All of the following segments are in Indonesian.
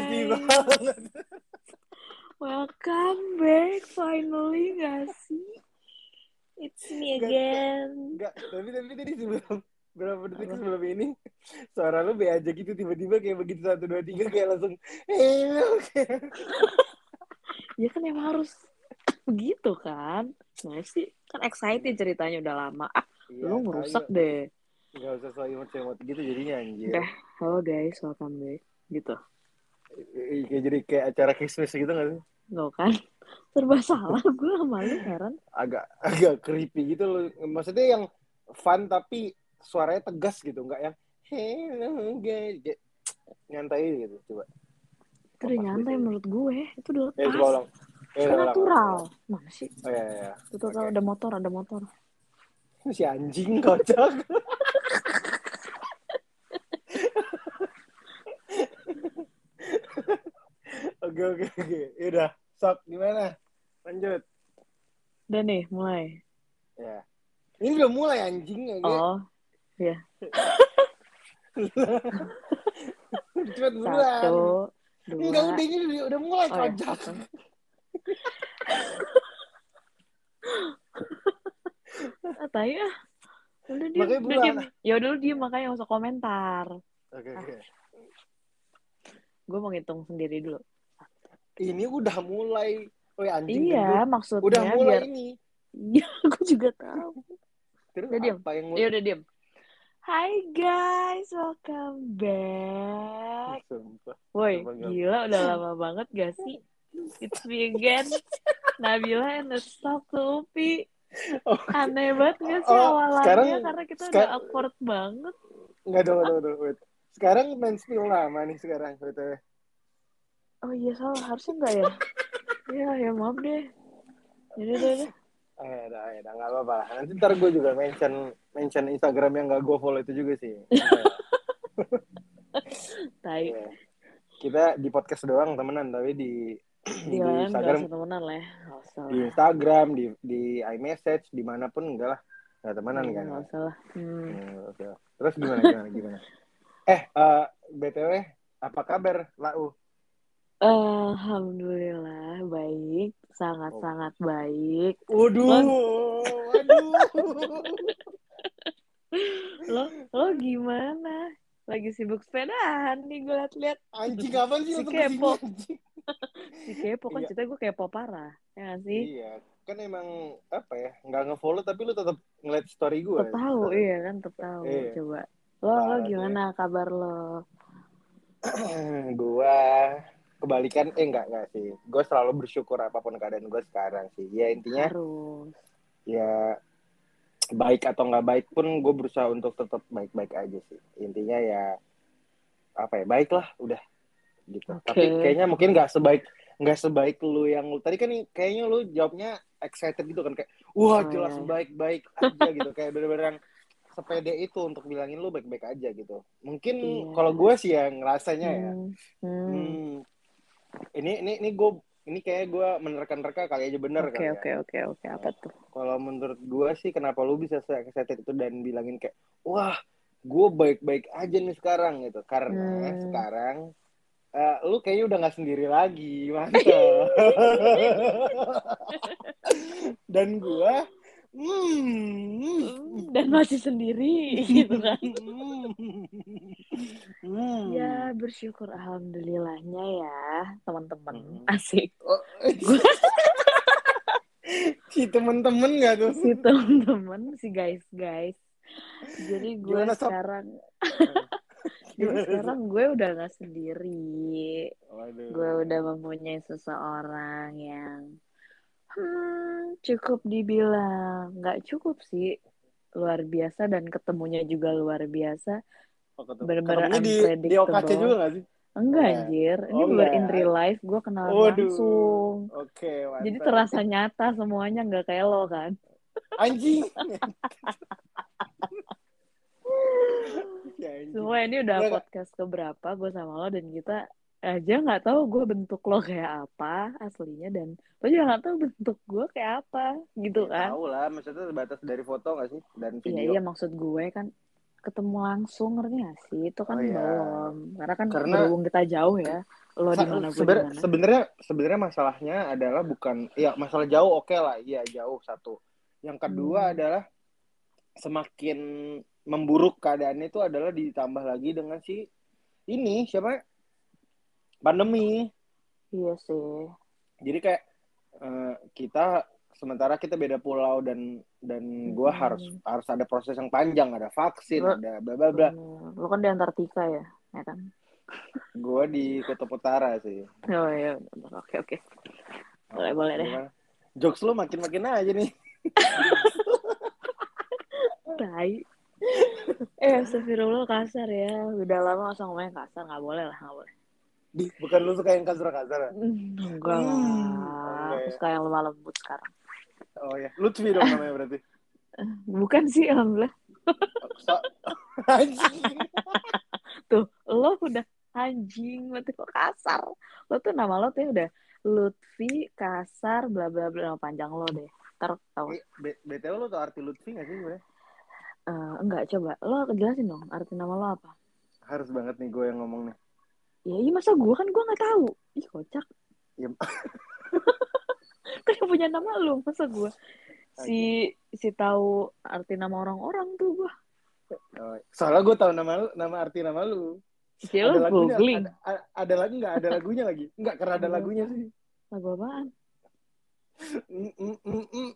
sedih banget. Welcome back finally gak sih? It's me again. Enggak, tapi tapi tadi sebelum berapa detik sebelum ini suara lu be aja gitu tiba-tiba kayak begitu satu dua tiga kayak langsung hello Ya kan emang harus begitu kan? Nah sih kan excited ceritanya udah lama. Ah, Iya, lu ngerusak deh. Gak usah so imut-imut gitu jadinya anjir. Udah. Halo guys, welcome back. Gitu. I- Kayak jadi kayak acara Christmas gitu gak sih? Nggak kan? Serba salah gue sama lu heran. Agak agak creepy gitu loh. Maksudnya yang fun tapi suaranya tegas gitu, nggak yang hello guys. Nyantai gitu coba. Itu udah nyantai biasanya. menurut gue. Itu udah Eh, coba pas. ulang. Eh, Kan natural. Mana sih? Oh iya, iya, iya. Itu tuh Oke. ada motor, ada motor. Si anjing kocak. Oke oke oke. Yaudah, sok gimana? Lanjut. Udah nih, mulai. Ya. Ini udah mulai anjing ya. Oh, Cepet buruan. satu, dua, Enggak udah ini udah, udah mulai Oh, ya. kocak. ah, tai ah. Udah diem, Makanya udah diem. Ya udah lu diem makanya nggak usah komentar. Oke oke. Gue mau ngitung sendiri dulu. Ini udah mulai. Oh ya anjing. iya, gendut. maksudnya Udah mulai biar ini. Iya, aku juga tahu. Terus Udah diem. apa yang Ya udah diem. Hai guys, welcome back. Sumpah. Woi, gila udah lama banget gak sih? It's me again. Nabila and the Stop Lupi. Oh, Aneh banget gak sih Oh, awalannya? sekarang- Karena kita udah awkward banget. Enggak dong, dong, dong. Sekarang main spill lama nih sekarang. Oh iya salah, harusnya enggak ya? ya, ya maaf deh. Jadi deh, deh. Eh, dah, ya, dah, nggak apa-apa. Nanti ntar gue juga mention mention Instagram yang gak gue follow itu juga sih. Tai. Iya. Kita di podcast doang temenan, tapi di Di di lain Instagram, usah temenan lah ya. Usah di lah. Instagram, di di iMessage, di mana pun enggak lah. Nggak temenan Iya, kan? Gak usah lah. Hmm. Hmm, oke. Terus gimana gimana gimana? Eh, eh, btw, apa kabar, Lau? Alhamdulillah, baik. Sangat-sangat baik. Waduh, waduh. Lo, lo gimana? Lagi sibuk sepedahan nih gue liat-liat. Anjing kapan sih Si kepo. Si kepo kan Iya. ceritanya gue kepo parah. Ya gak sih? Iya, kan emang apa ya? Nggak nge-follow tapi lu tetap ngeliat story gue. Tetep tahu, iya kan tetep tahu. Iya. Coba. Lo, lo Parah tuh gimana kabar lo? gua kebalikan eh enggak enggak sih. Gue selalu bersyukur apa pun keadaan gue sekarang sih. Ya intinya Harus. ya baik atau nggak baik pun gue berusaha untuk tetap baik-baik aja sih. Intinya ya apa ya baiklah udah gitu. Oke. Tapi kayaknya mungkin nggak sebaik nggak sebaik lu yang tadi kan kayaknya lu jawabnya excited gitu kan kayak wah Oh, jelas iya. baik-baik aja gitu kayak bener-bener yang sepede itu untuk bilangin lu baik-baik aja gitu. Mungkin Iya. kalau gue sih yang ngerasanya ya. Hmm. Hmm. Ini ini ini gue ini kayak gue menerka-nerka kali aja bener Oke, kali ya. oke, oke, oke. Apa tuh? Kalau menurut gue sih kenapa lu bisa excited itu dan bilangin kayak wah gue baik-baik aja nih sekarang gitu karena Hmm. sekarang eh, lu kayaknya udah nggak sendiri lagi mantap dan gue hmm, Dan masih sendiri gitu kan. hmm. Ya bersyukur alhamdulillahnya ya teman-teman Hmm. asik Oh, si temen-temen gak tuh si teman-teman si guys guys. Jadi gue Gimana, sekarang jadi sekarang gue udah nggak sendiri. Waduh. Gue udah mempunyai seseorang yang hmm, cukup dibilang nggak cukup sih luar biasa dan ketemunya juga luar biasa. Oh, ketemu- bener-bener ketemunya di, di. OKC juga gak sih? Enggak Oh, anjir, ini Oh, bener in real life gue kenal Waduh. langsung. Oke, mantap. Jadi terasa nyata semuanya nggak kayak lo kan. Anjing. Ya. Semua ini udah podcast keberapa gue sama lo dan kita aja nggak tahu gue bentuk lo kayak apa aslinya dan lo juga nggak tahu bentuk gue kayak apa gitu Ya, kan. Tahu lah, maksudnya sebatas dari foto gak sih? Dan Iya video. iya maksud gue kan ketemu langsung ngerti gak sih itu kan Oh, iya. belum karena kan Karena- berhubung kita jauh ya lo di mana sebenarnya sebenarnya masalahnya adalah bukan ya masalah jauh oke lah iya jauh satu yang kedua Hmm. adalah semakin memburuk keadaannya itu adalah ditambah lagi dengan si ini siapa pandemi. Iya sih. Jadi kayak eh, kita sementara kita beda pulau dan dan gua Hmm. harus harus ada proses yang panjang. Ada vaksin Lo- ada bla bla bla. Bener. lo kan di Antartika ya ya kan? Gua di kutub utara sih. Oh iya oke oke. Boleh boleh deh. Gimana? jokes lu makin makin aja nih. Tai. Eh astagfirullah kasar ya. Udah lama masa ngomongnya kasar. Nggak boleh lah nggak boleh Di, bukan lu suka yang kasar-kasar Hmm, enggak Hmm, lah. Ya. suka yang lemah lembut sekarang. Oh ya, Lutfi dong namanya berarti. bukan sih alhamdulillah. Tuh lo udah anjing berarti kok kasar. Lo tuh nama lo tuh udah Lutfi kasar bla bla bla. Nama panjang lo deh. Ntar tau. BTW lu tau arti Lutfi gak sih gue? Eh, enggak coba. Lo jelasin dong arti nama lo apa? Harus banget nih gue yang ngomong nih. Ya iya masa gue kan gue nggak tahu ih kocak Ya, kan punya nama lu masa gue si si tahu arti nama orang-orang tuh gue oh, soalnya gue tahu nama lu, nama arti nama lu. ya lo lagunya, googling ada, ada, ada lagi nggak? Ada lagunya lagi? Enggak, karena ada Ada. lagunya sih. lagu apaan Mm, mm, mm,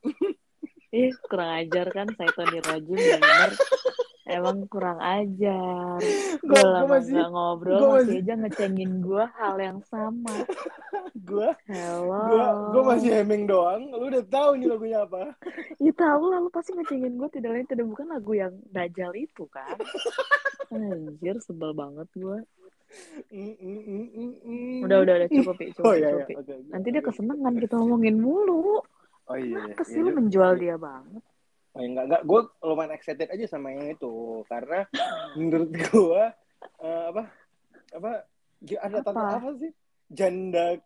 ih kurang ajar kan saya Tony Rojim bener emang kurang ajar Gue lama masih, nggak ngobrol gua masih masih- aja ngecengin gue hal yang sama gue hello gue masih heming doang. Lu udah tahu nih lagunya apa? ya tahu lah lu pasti ngecengin gue tidak lain tidak bukan lagu yang dajal itu kan anjir sebel banget gue Mm, mm, mm, udah udah udah cukup ya cukup, Oh iya, cukup iya. ya. Oke, nanti dia kesenangan kita ngomongin mulu Oh iya, iya. apa sih Iya, lu iya. menjual dia banget Oh, enggak, enggak. Gue lumayan excited aja sama yang itu. Karena menurut gue, eh, apa, apa, gi- ada Apa? tanda apa sih? Janda.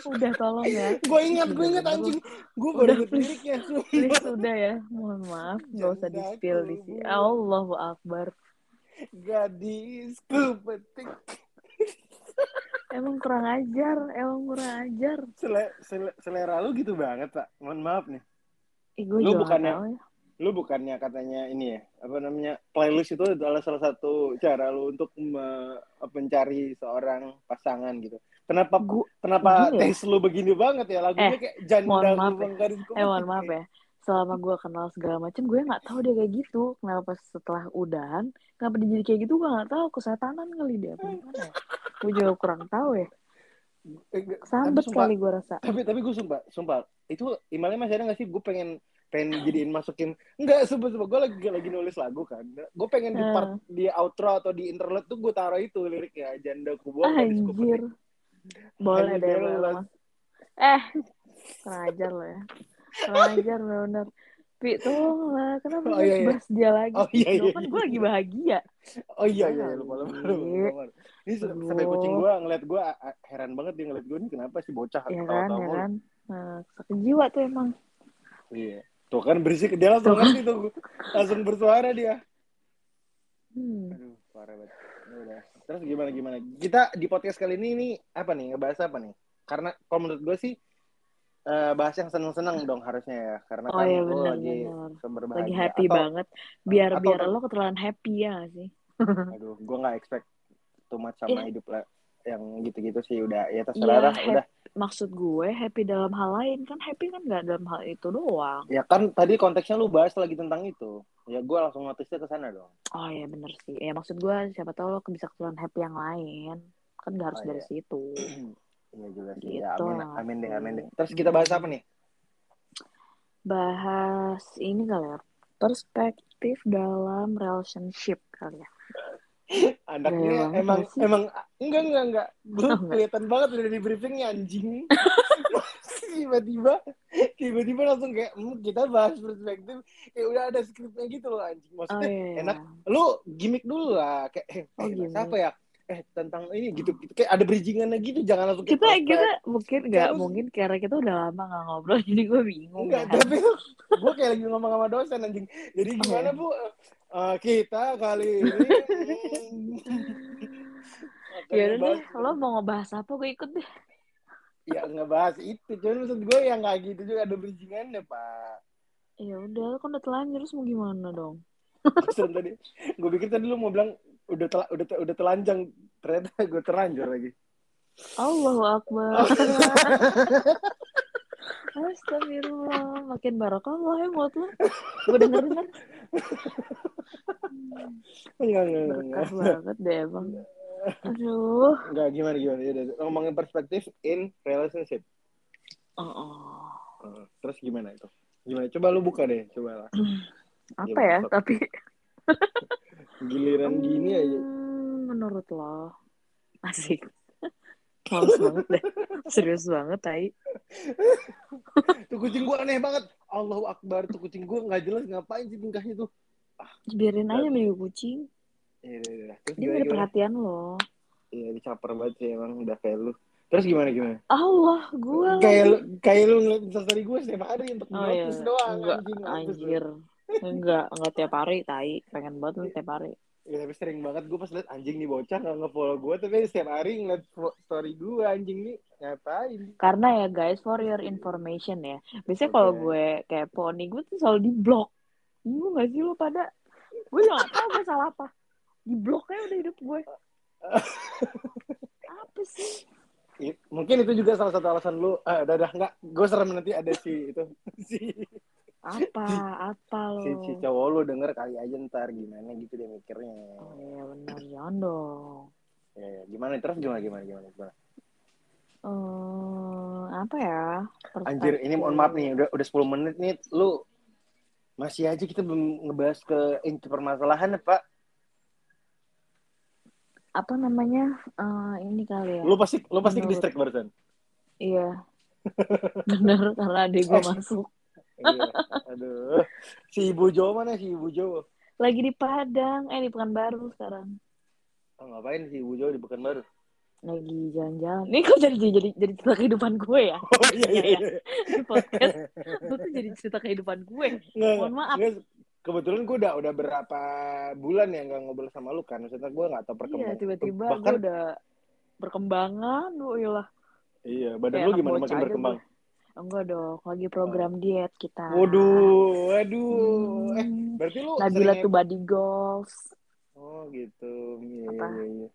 udah tolong ya gue ingat, gue ingat anjing. Gue baru ingat liriknya. please udah ya mohon maaf nggak usah di spill di sini Allahu Akbar Gadisku petik. emang kurang ajar emang kurang ajar Sele, sele- selera lu gitu banget, Pak. Mohon maaf nih. Gue Lu bukannya- tahu ya. Lu bukannya katanya ini ya, apa namanya, playlist itu adalah salah satu cara lu untuk me- mencari seorang pasangan gitu. Kenapa Gua- Kenapa ya? taste lu begini banget ya? Lagunya Eh, kayak janda maaf gadisku eh mohon maaf ya. Selama gue kenal segala macam gue nggak tahu dia kayak gitu. Kenapa setelah udahan kenapa dia jadi kayak gitu gue nggak tahu. Kesetanan kali dia. Apa gimana ya? Gue juga kurang tahu ya Eh, sambet sumpah, kali gue rasa. tapi tapi gue sumpah sumpah. Itu emailnya masih ada nggak sih? Gue pengen pengen jadiin masukin. Enggak sumpah sumpah. Gue lagi lagi nulis lagu kan. Gue pengen di Hmm. part di outro atau di interlude tuh gue taruh itu liriknya. Janda kubuang gadisku anjir. boleh deh boleh eh kurang ajar lo ya. Kurang ajar bener Pi, tolong lah, kenapa Oh, iya, iya. bahas dia lagi? Oh, iya, iya, kan iya. gue lagi bahagia. oh iya iya Kali. lupa lupa lupa, ini sampai kucing gue ngeliat gue heran banget dia ngeliat gue ini kenapa sih bocah Ya kan, ya kan. Nah, sakit jiwa tuh emang. iya tuh kan berisik dia langsung Tuh. ngerti tuh langsung bersuara dia Hmm. Aduh, parah banget. Udah. Terus gimana gimana? Kita di podcast kali ini nih apa nih? Ngebahas apa nih? Karena kalau menurut gue sih eh, bahas yang seneng-seneng dong harusnya ya. Karena Oh kan iya gue benar lagi berbahagia. Lagi happy Atau- banget. Biar atau- biar lo keterlaluan happy ya gak sih? Aduh, gue nggak expect too much sama Iya. hidup lah. Yang gitu-gitu sih udah ya terserah Iya, lah. Udah. Maksud gue happy dalam hal lain kan happy kan gak dalam hal itu doang. Ya kan tadi konteksnya lu bahas lagi tentang itu. Ya gue langsung notisnya ke sana dong. Oh iya bener sih. Ya maksud gue siapa tahu lo bisa keterlaluan happy yang lain. Kan gak harus Oh, dari iya. situ. Iya juga sih. Ya, Gitu amin, lah. amin deh, amin deh. Terus kita bahas apa nih? Bahas ini kali ya. Perspektif dalam relationship kali ya. Anaknya banget emang sih? emang enggak enggak enggak. Gue Oh, kelihatan banget udah di briefingnya anjing. tiba-tiba tiba-tiba langsung kayak "Hmm, kita bahas perspektif ya udah ada skripnya gitu loh anjing. Oh Maksudnya iya. enak. lu gimmick dulu lah kayak eh, Oh, eh, bahas gimmick. apa ya? Eh tentang ini gitu, gitu. kayak ada bridgingannya gitu jangan langsung kita prospek. kita mungkin nggak Terus- mungkin karena kita udah lama nggak ngobrol jadi gue bingung Enggak, kan. tapi gue kayak lagi ngomong sama dosen anjing. Jadi gimana iya. bu? Eh, kita kali ini hmm, ya udah deh lo mau ngebahas apa gue ikut deh ya ngebahas itu cuman maksud gue yang kayak gitu juga ada bridgingannya pak ya udah kan udah telanjur terus mau gimana dong Maksud tadi gue pikir tadi lu mau bilang udah tel udah udah telanjang. Ternyata gue terlanjur lagi. Allahu Akbar. Astagfirullah. Makin barokallah ya buat lo gue denger denger enggak enggak enggak banget deh emang. Aduh. Enggak gimana gimana? Ya ngomongin perspektif in relationship. Oh, oh. Terus gimana itu? Gimana? Coba lu buka deh coba lah. Apa ya tapi giliran gini aja. Hmm, menurut lo? Asik. Males banget deh. Serius banget tai. Tuh kucing gua aneh banget. Allahu Akbar tuh kucing gua nggak jelas ngapain sih tingkahnya tuh. Biarin aja minggu kucing. Iya, iya, iya. Terus dia gimana, ada gimana? perhatian lo. Iya, dicaper banget sih emang udah kayak lu. Terus gimana gimana? Allah gue Kayak lu kayak lu ngeliat instastory gue setiap hari untuk oh iya. doang enggak anjir enggak enggak tiap hari tai. Pengen banget lu tiap hari. Ya, tapi sering banget gue pas liat anjing nih bocah gak nge-follow gue tapi setiap hari ngeliat story gue anjing nih. Ngapain? karena ya guys for your information ya. Biasanya kalau Oke. gue kepo nih gue tuh selalu di blok bingung gak sih lo pada? Gue gak tau gue salah apa. Di blok aja udah hidup gue apa sih? Mungkin itu juga salah satu alasan lu. Ah, udah udah enggak. Gue serem nanti ada si itu. Si apa apa lo si, si cowok lu denger kali aja ntar gimana gitu dia mikirnya. oh iya benar jangan dong Ya, ya. gimana terus gimana gimana gimana gimana? Eh, apa ya Anjir, ini mohon maaf nih, udah udah 10 menit nih, lu masih aja kita belum ngebahas ke inti permasalahan ya, Pak. apa namanya Eh, ini kali ya Lu pasti lu pasti ke Menurut- distrik barusan. iya bener karena adik gue masuk Iya. Aduh. Si Ibu Jo mana si Ibu Jo? lagi di Padang eh di Pekanbaru sekarang Oh, ngapain si Ibu Jo di Pekanbaru? lagi jalan-jalan ini kok jadi jadi jadi cerita kehidupan gue ya Oh iya iya iya. di podcast lu tuh jadi cerita kehidupan gue Nggak, Mohon maaf. nggak. kebetulan gue udah udah berapa bulan ya nggak ngobrol sama lu kan. Maksudnya gue nggak tahu iya perkembangan. tiba-tiba gue Bahkan udah berkembangan oh iyalah iya, badan Kayak lu gimana makin berkembang? Enggak dong lagi program diet kita Waduh, waduh. Eh, Hmm, berarti lu Nabila sering tuh body goals Oh gitu. Iya, Apa? iya, iya.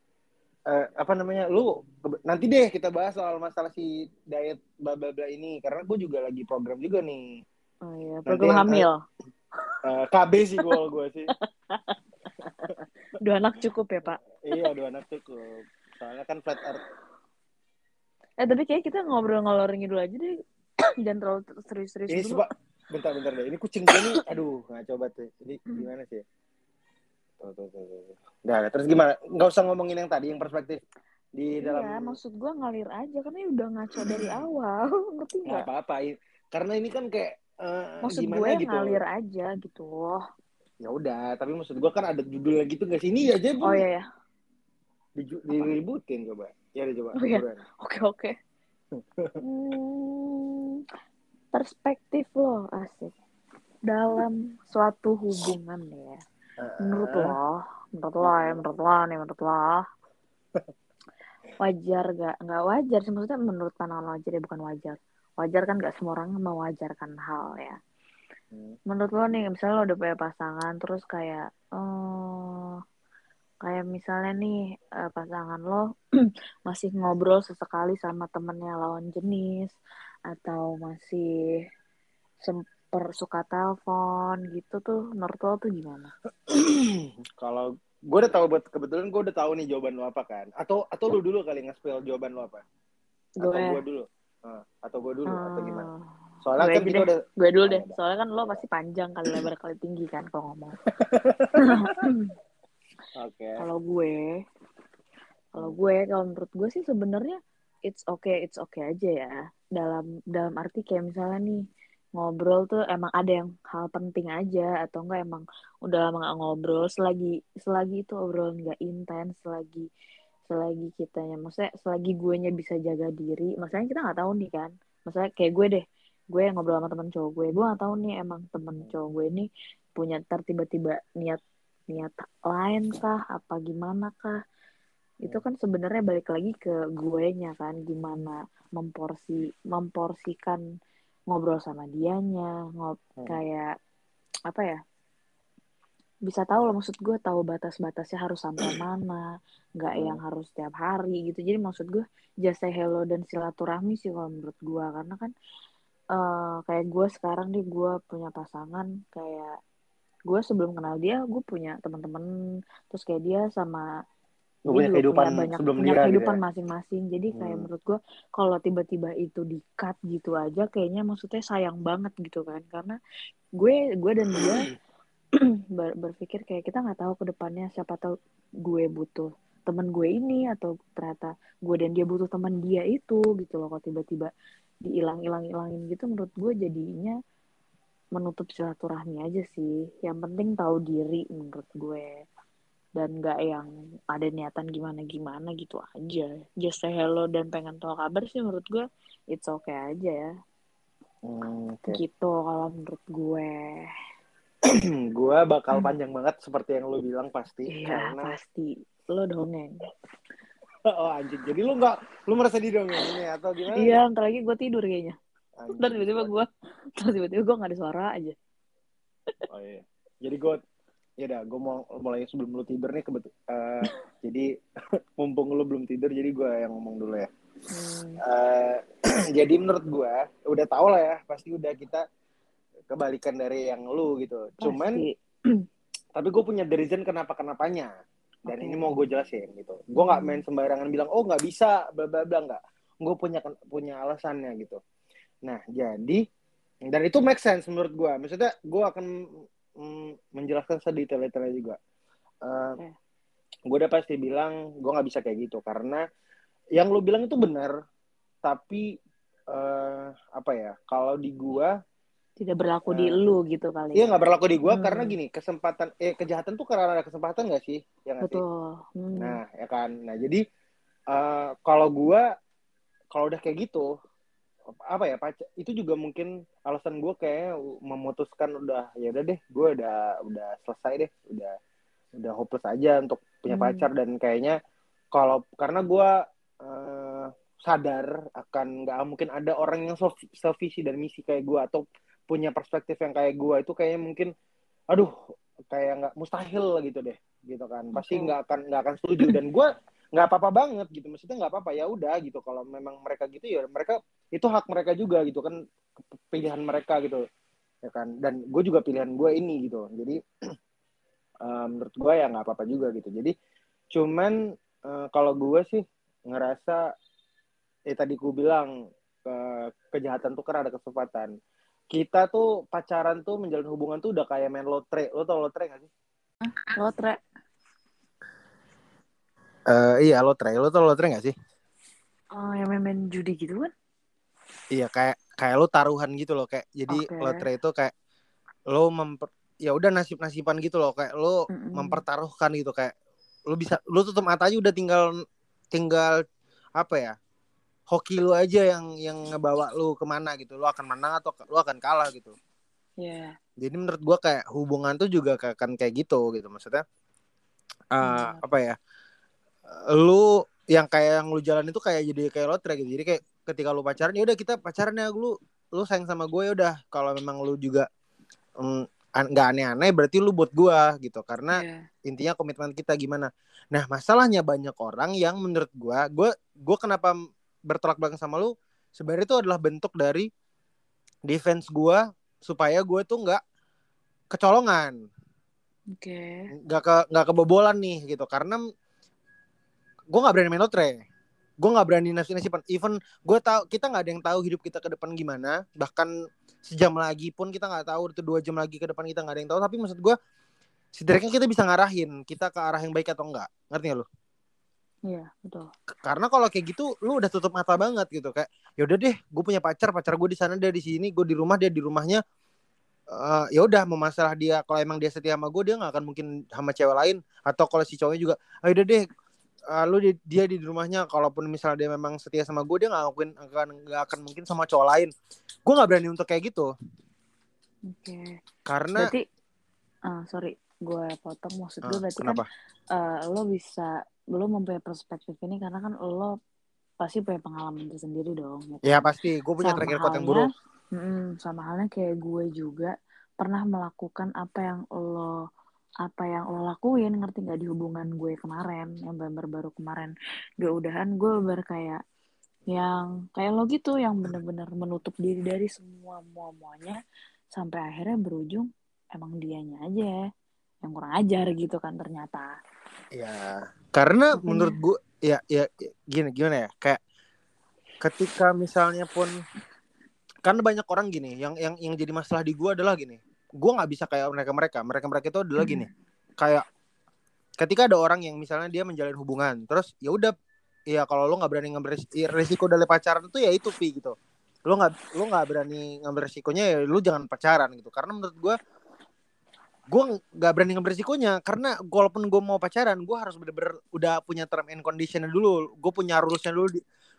Eh, apa namanya? Lu nanti deh kita bahas soal masalah si diet bla bla bla ini karena gue juga lagi program juga nih. oh iya Nanti program yang- hamil Eh, KB sih gue gue sih. dua anak cukup ya pak iya, dua anak cukup. Soalnya kan flat earth. eh tapi kayak kita ngobrol ngalor ngidul aja deh jangan terlalu serius-serius Ini dulu coba bentar-bentar deh. Ini kucing gue nih, aduh, nggak coba tuh. Ini gimana sih? Tuh, tuh, tuh, tuh. Nah, terus gimana? Nggak usah ngomongin yang tadi, yang perspektif di Iya, dalam. maksud gue ngalir aja karena ini udah ngaco dari awal, ngerti Nggak apa-apa. Karena ini kan kayak eh, Maksud gue gitu. ngalir aja gitu. Ya udah, tapi maksud gua kan ada judulnya gitu nggak sih? Ini aja Oh iya ya, Diju- diributin coba. Ya coba. Oh, iya. oke oke. Hmm, perspektif lo asik dalam suatu hubungan ya. Menurut lo, menurut lo ya, menurut lo nih, menurut lo wajar gak? Nggak wajar sih maksudnya menurut pandangan lo aja bukan wajar. Wajar kan gak semua orang mewajarkan hal ya. menurut lo nih misalnya lo udah punya pasangan terus kayak eh kayak misalnya nih eh, pasangan lo masih ngobrol sesekali sama temennya lawan jenis atau masih semper suka telepon gitu tuh menurut lo tuh gimana? Kalau gue udah tahu buat kebetulan gue udah tahu nih jawaban lo apa kan? Atau atau lu dulu kali nge-spill jawaban lo apa? Atau Gue gue dulu? Eh, atau gue dulu atau gimana? eh, Soalnya gue kan kita udah gue dulu Oh, deh ya soalnya kan lo pasti panjang kali lebar kali tinggi kan kalau ngomong. oke. kalau gue kalau gue kalau menurut gue sih sebenarnya it's okay it's okay aja ya. Dalam dalam arti kayak misalnya nih ngobrol tuh emang ada yang hal penting aja atau enggak emang udah lama gak ngobrol selagi selagi itu obrolan nggak intens selagi selagi kitanya maksudnya selagi gue nya bisa jaga diri maksudnya kita nggak tahu nih kan. Maksudnya kayak gue deh gue ngobrol sama temen cowok gue gue nggak tahu nih emang temen cowok gue ini punya ntar tiba-tiba niat niat lain kah apa gimana kah itu kan sebenarnya balik lagi ke gue nya kan gimana memporsi memporsikan ngobrol sama dianya ngob Hmm. kayak apa ya bisa tahu loh maksud gue tahu batas-batasnya harus sampai mana nggak Hmm. yang harus tiap hari gitu jadi maksud gue just say hello dan silaturahmi sih kalau menurut gue karena kan eh kayak gue sekarang nih gue punya pasangan kayak gue sebelum kenal dia gue punya teman-teman terus kayak dia sama Dia punya kehidupan punya banyak sebelum punya dia gitu kehidupan ya? masing-masing. Jadi kayak Hmm. menurut gue kalau tiba-tiba itu di cut gitu aja kayaknya maksudnya sayang banget gitu kan. Karena gue gue dan dia ber- berpikir kayak kita nggak tahu ke depannya siapa tahu gue butuh teman gue ini atau ternyata gue dan dia butuh teman dia itu gitu loh. Kalau tiba-tiba dihilang-hilang-hilangin gitu menurut gue jadinya menutup silaturahmi aja sih. Yang penting tahu diri menurut gue dan nggak yang ada niatan gimana-gimana gitu aja. Just say hello dan pengen tahu kabar sih menurut gue it's okay aja ya. Hmm, oke. gitu kalau menurut gue gue bakal panjang banget seperti yang lu bilang pasti Hmm. iya karena pasti. Lo dongeng. Oh anjing. Jadi lu nggak lu merasa didongengin ya atau gimana iya ntar lagi gue tidur kayaknya. Anjing. ntar tiba-tiba gue ntar tiba-tiba gue nggak ada suara aja. Oh iya. Jadi gue ya udah gue mau mulai sebelum lu tidur nih kebetul eh, jadi mumpung lu belum tidur jadi gue yang ngomong dulu ya. Hmm, Eh, jadi menurut gue udah tau lah ya pasti udah kita kebalikan dari yang lu gitu. Cuman tapi gue punya the reason kenapa kenapanya dan Oke. ini mau gue jelasin gitu. Gue nggak Hmm. main sembarangan bilang oh nggak bisa bla bla bla nggak. Gue punya punya alasannya gitu. Nah jadi dan itu make sense menurut gue maksudnya gue akan mm, menjelaskan sedetail-detailnya juga. Eh, Oke. gue udah pasti bilang gue nggak bisa kayak gitu. Karena yang lu bilang itu benar tapi eh, apa ya kalau di gua tidak berlaku di Eh, lu gitu kali Iya nggak berlaku di gua Hmm. karena gini kesempatan eh kejahatan tuh karena ada kesempatan nggak sih? Ya sih? Betul. Hmm. nah ya kan. Nah jadi eh, kalau gua kalau udah kayak gitu apa ya pacar itu juga mungkin alasan gua kayak memutuskan udah ya udah deh gua udah udah selesai deh udah udah hopeless aja untuk punya Hmm. pacar. Dan kayaknya kalau karena gua eh, sadar akan nggak mungkin ada orang yang se- sevisi dan misi kayak gua atau punya perspektif yang kayak gua itu kayaknya mungkin aduh kayak nggak mustahil gitu deh gitu kan. Pasti nggak akan nggak akan setuju. Dan gua nggak apa-apa banget gitu. Maksudnya nggak apa-apa ya udah gitu. Kalau memang mereka gitu ya mereka itu hak mereka juga gitu kan. Pilihan mereka gitu ya kan. Dan gue juga pilihan gue ini gitu. Jadi eh, menurut gue ya nggak apa-apa juga gitu. Jadi cuman eh, kalau gue sih ngerasa eh tadi gue bilang ke- kejahatan tuh kan ada kesempatan. Kita tuh pacaran tuh menjalin hubungan tuh udah kayak main lotre. Lo tau lotre gak sih? Lotre Eh iya lotre lo tau lotre gak sih oh yang main-main judi gitu kan Iya kayak kayak lo taruhan gitu loh kayak jadi Oke. lotre itu kayak lo memper ya udah nasib nasiban gitu loh kayak lo Mm-mm. mempertaruhkan gitu kayak lo bisa lo tutup mata aja udah tinggal tinggal apa ya hoki lo aja yang yang ngebawa lo ke mana gitu lo akan menang atau lo akan kalah gitu Iya. jadi menurut gua kayak hubungan tuh juga akan kayak gitu gitu maksudnya eh, Benar. apa ya lu yang kayak yang lu jalan itu kayak jadi kayak lotre gitu. Jadi kayak ketika lu pacaran ya udah kita pacaran ya lu lu sayang sama gue ya udah. Kalau memang lu juga mm, an- nggak aneh-aneh berarti lu buat gua gitu. Karena Iya. intinya komitmen kita gimana. Nah masalahnya banyak orang yang menurut gua gua gua kenapa bertolak belakang sama lu sebenarnya itu adalah bentuk dari defense gua supaya gue tuh nggak kecolongan. Oke. nggak ke nggak kebobolan nih gitu. Karena gue nggak berani main lotre. Gue nggak berani nasib nasiban even gue tahu kita nggak ada yang tahu hidup kita ke depan gimana. Bahkan sejam lagi pun kita nggak tahu itu dua jam lagi ke depan kita nggak ada yang tahu. Tapi maksud gue setidaknya kita bisa ngarahin kita ke arah yang baik atau enggak ngerti nggak lu? Iya, betul. Karena kalau kayak gitu lu udah tutup mata banget gitu. Kayak yaudah deh gue punya pacar pacar gue di sana dia di sini gue di rumah dia di rumahnya Eh ya udah mau masalah dia kalau emang dia setia sama gue dia nggak akan mungkin sama cewek lain. Atau kalau si cowoknya juga ayo udah deh eh, lu di- dia di rumahnya kalaupun misalnya dia memang setia sama gue dia nggak akan nggak akan mungkin sama cowok lain gue nggak berani untuk kayak gitu Oke. karena Berarti ah sorry, gue potong maksud gue Eh, berarti kenapa kan eh, lo bisa lo mempunyai perspektif ini karena kan lo pasti punya pengalaman tersendiri dong. Ya, kan? ya pasti, gue punya track record yang buruk. Mm, sama halnya kayak gue juga pernah melakukan apa yang lo apa yang lo lakuin ngerti nggak di hubungan gue kemarin yang baru-baru kemarin gak udahan gue berkayak yang kayak lo gitu yang bener-bener menutup diri dari semua mua muanya sampai akhirnya berujung emang dianya aja yang kurang ajar gitu kan ternyata ya karena Makanya. menurut gue ya ya gini gimana ya kayak ketika misalnya pun kan banyak orang gini yang yang yang jadi masalah di gue adalah gini gue nggak bisa kayak mereka mereka mereka mereka itu adalah gini kayak ketika ada orang yang misalnya dia menjalin hubungan terus ya udah ya kalau lo nggak berani ngambil resiko dari pacaran itu ya itu pi gitu. Lo nggak lo nggak berani ngambil resikonya ya lo jangan pacaran gitu. Karena menurut gue gue nggak berani ngambil resikonya karena walaupun gue mau pacaran gue harus bener-bener udah punya term and condition dulu. Gue punya rulesnya dulu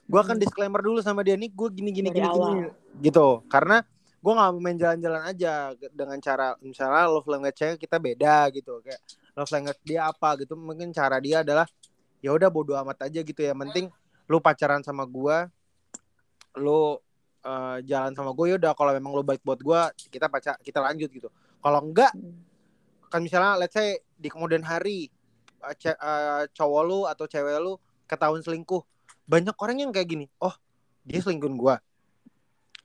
gue akan hmm. disclaimer dulu sama dia nih gue gini gini gini, gini gitu. Karena gue nggak mau main jalan-jalan aja dengan cara misalnya love language kita beda gitu kayak love language dia apa gitu mungkin cara dia adalah ya udah bodo amat aja gitu ya penting lu pacaran sama gue lu uh, jalan sama gue ya udah kalau memang lu baik buat gue kita pacar kita lanjut gitu. Kalau enggak kan misalnya let's say di kemudian hari uh, uh, cowok lu atau cewek lu ketahuan selingkuh banyak orang yang kayak gini oh dia selingkuhin gue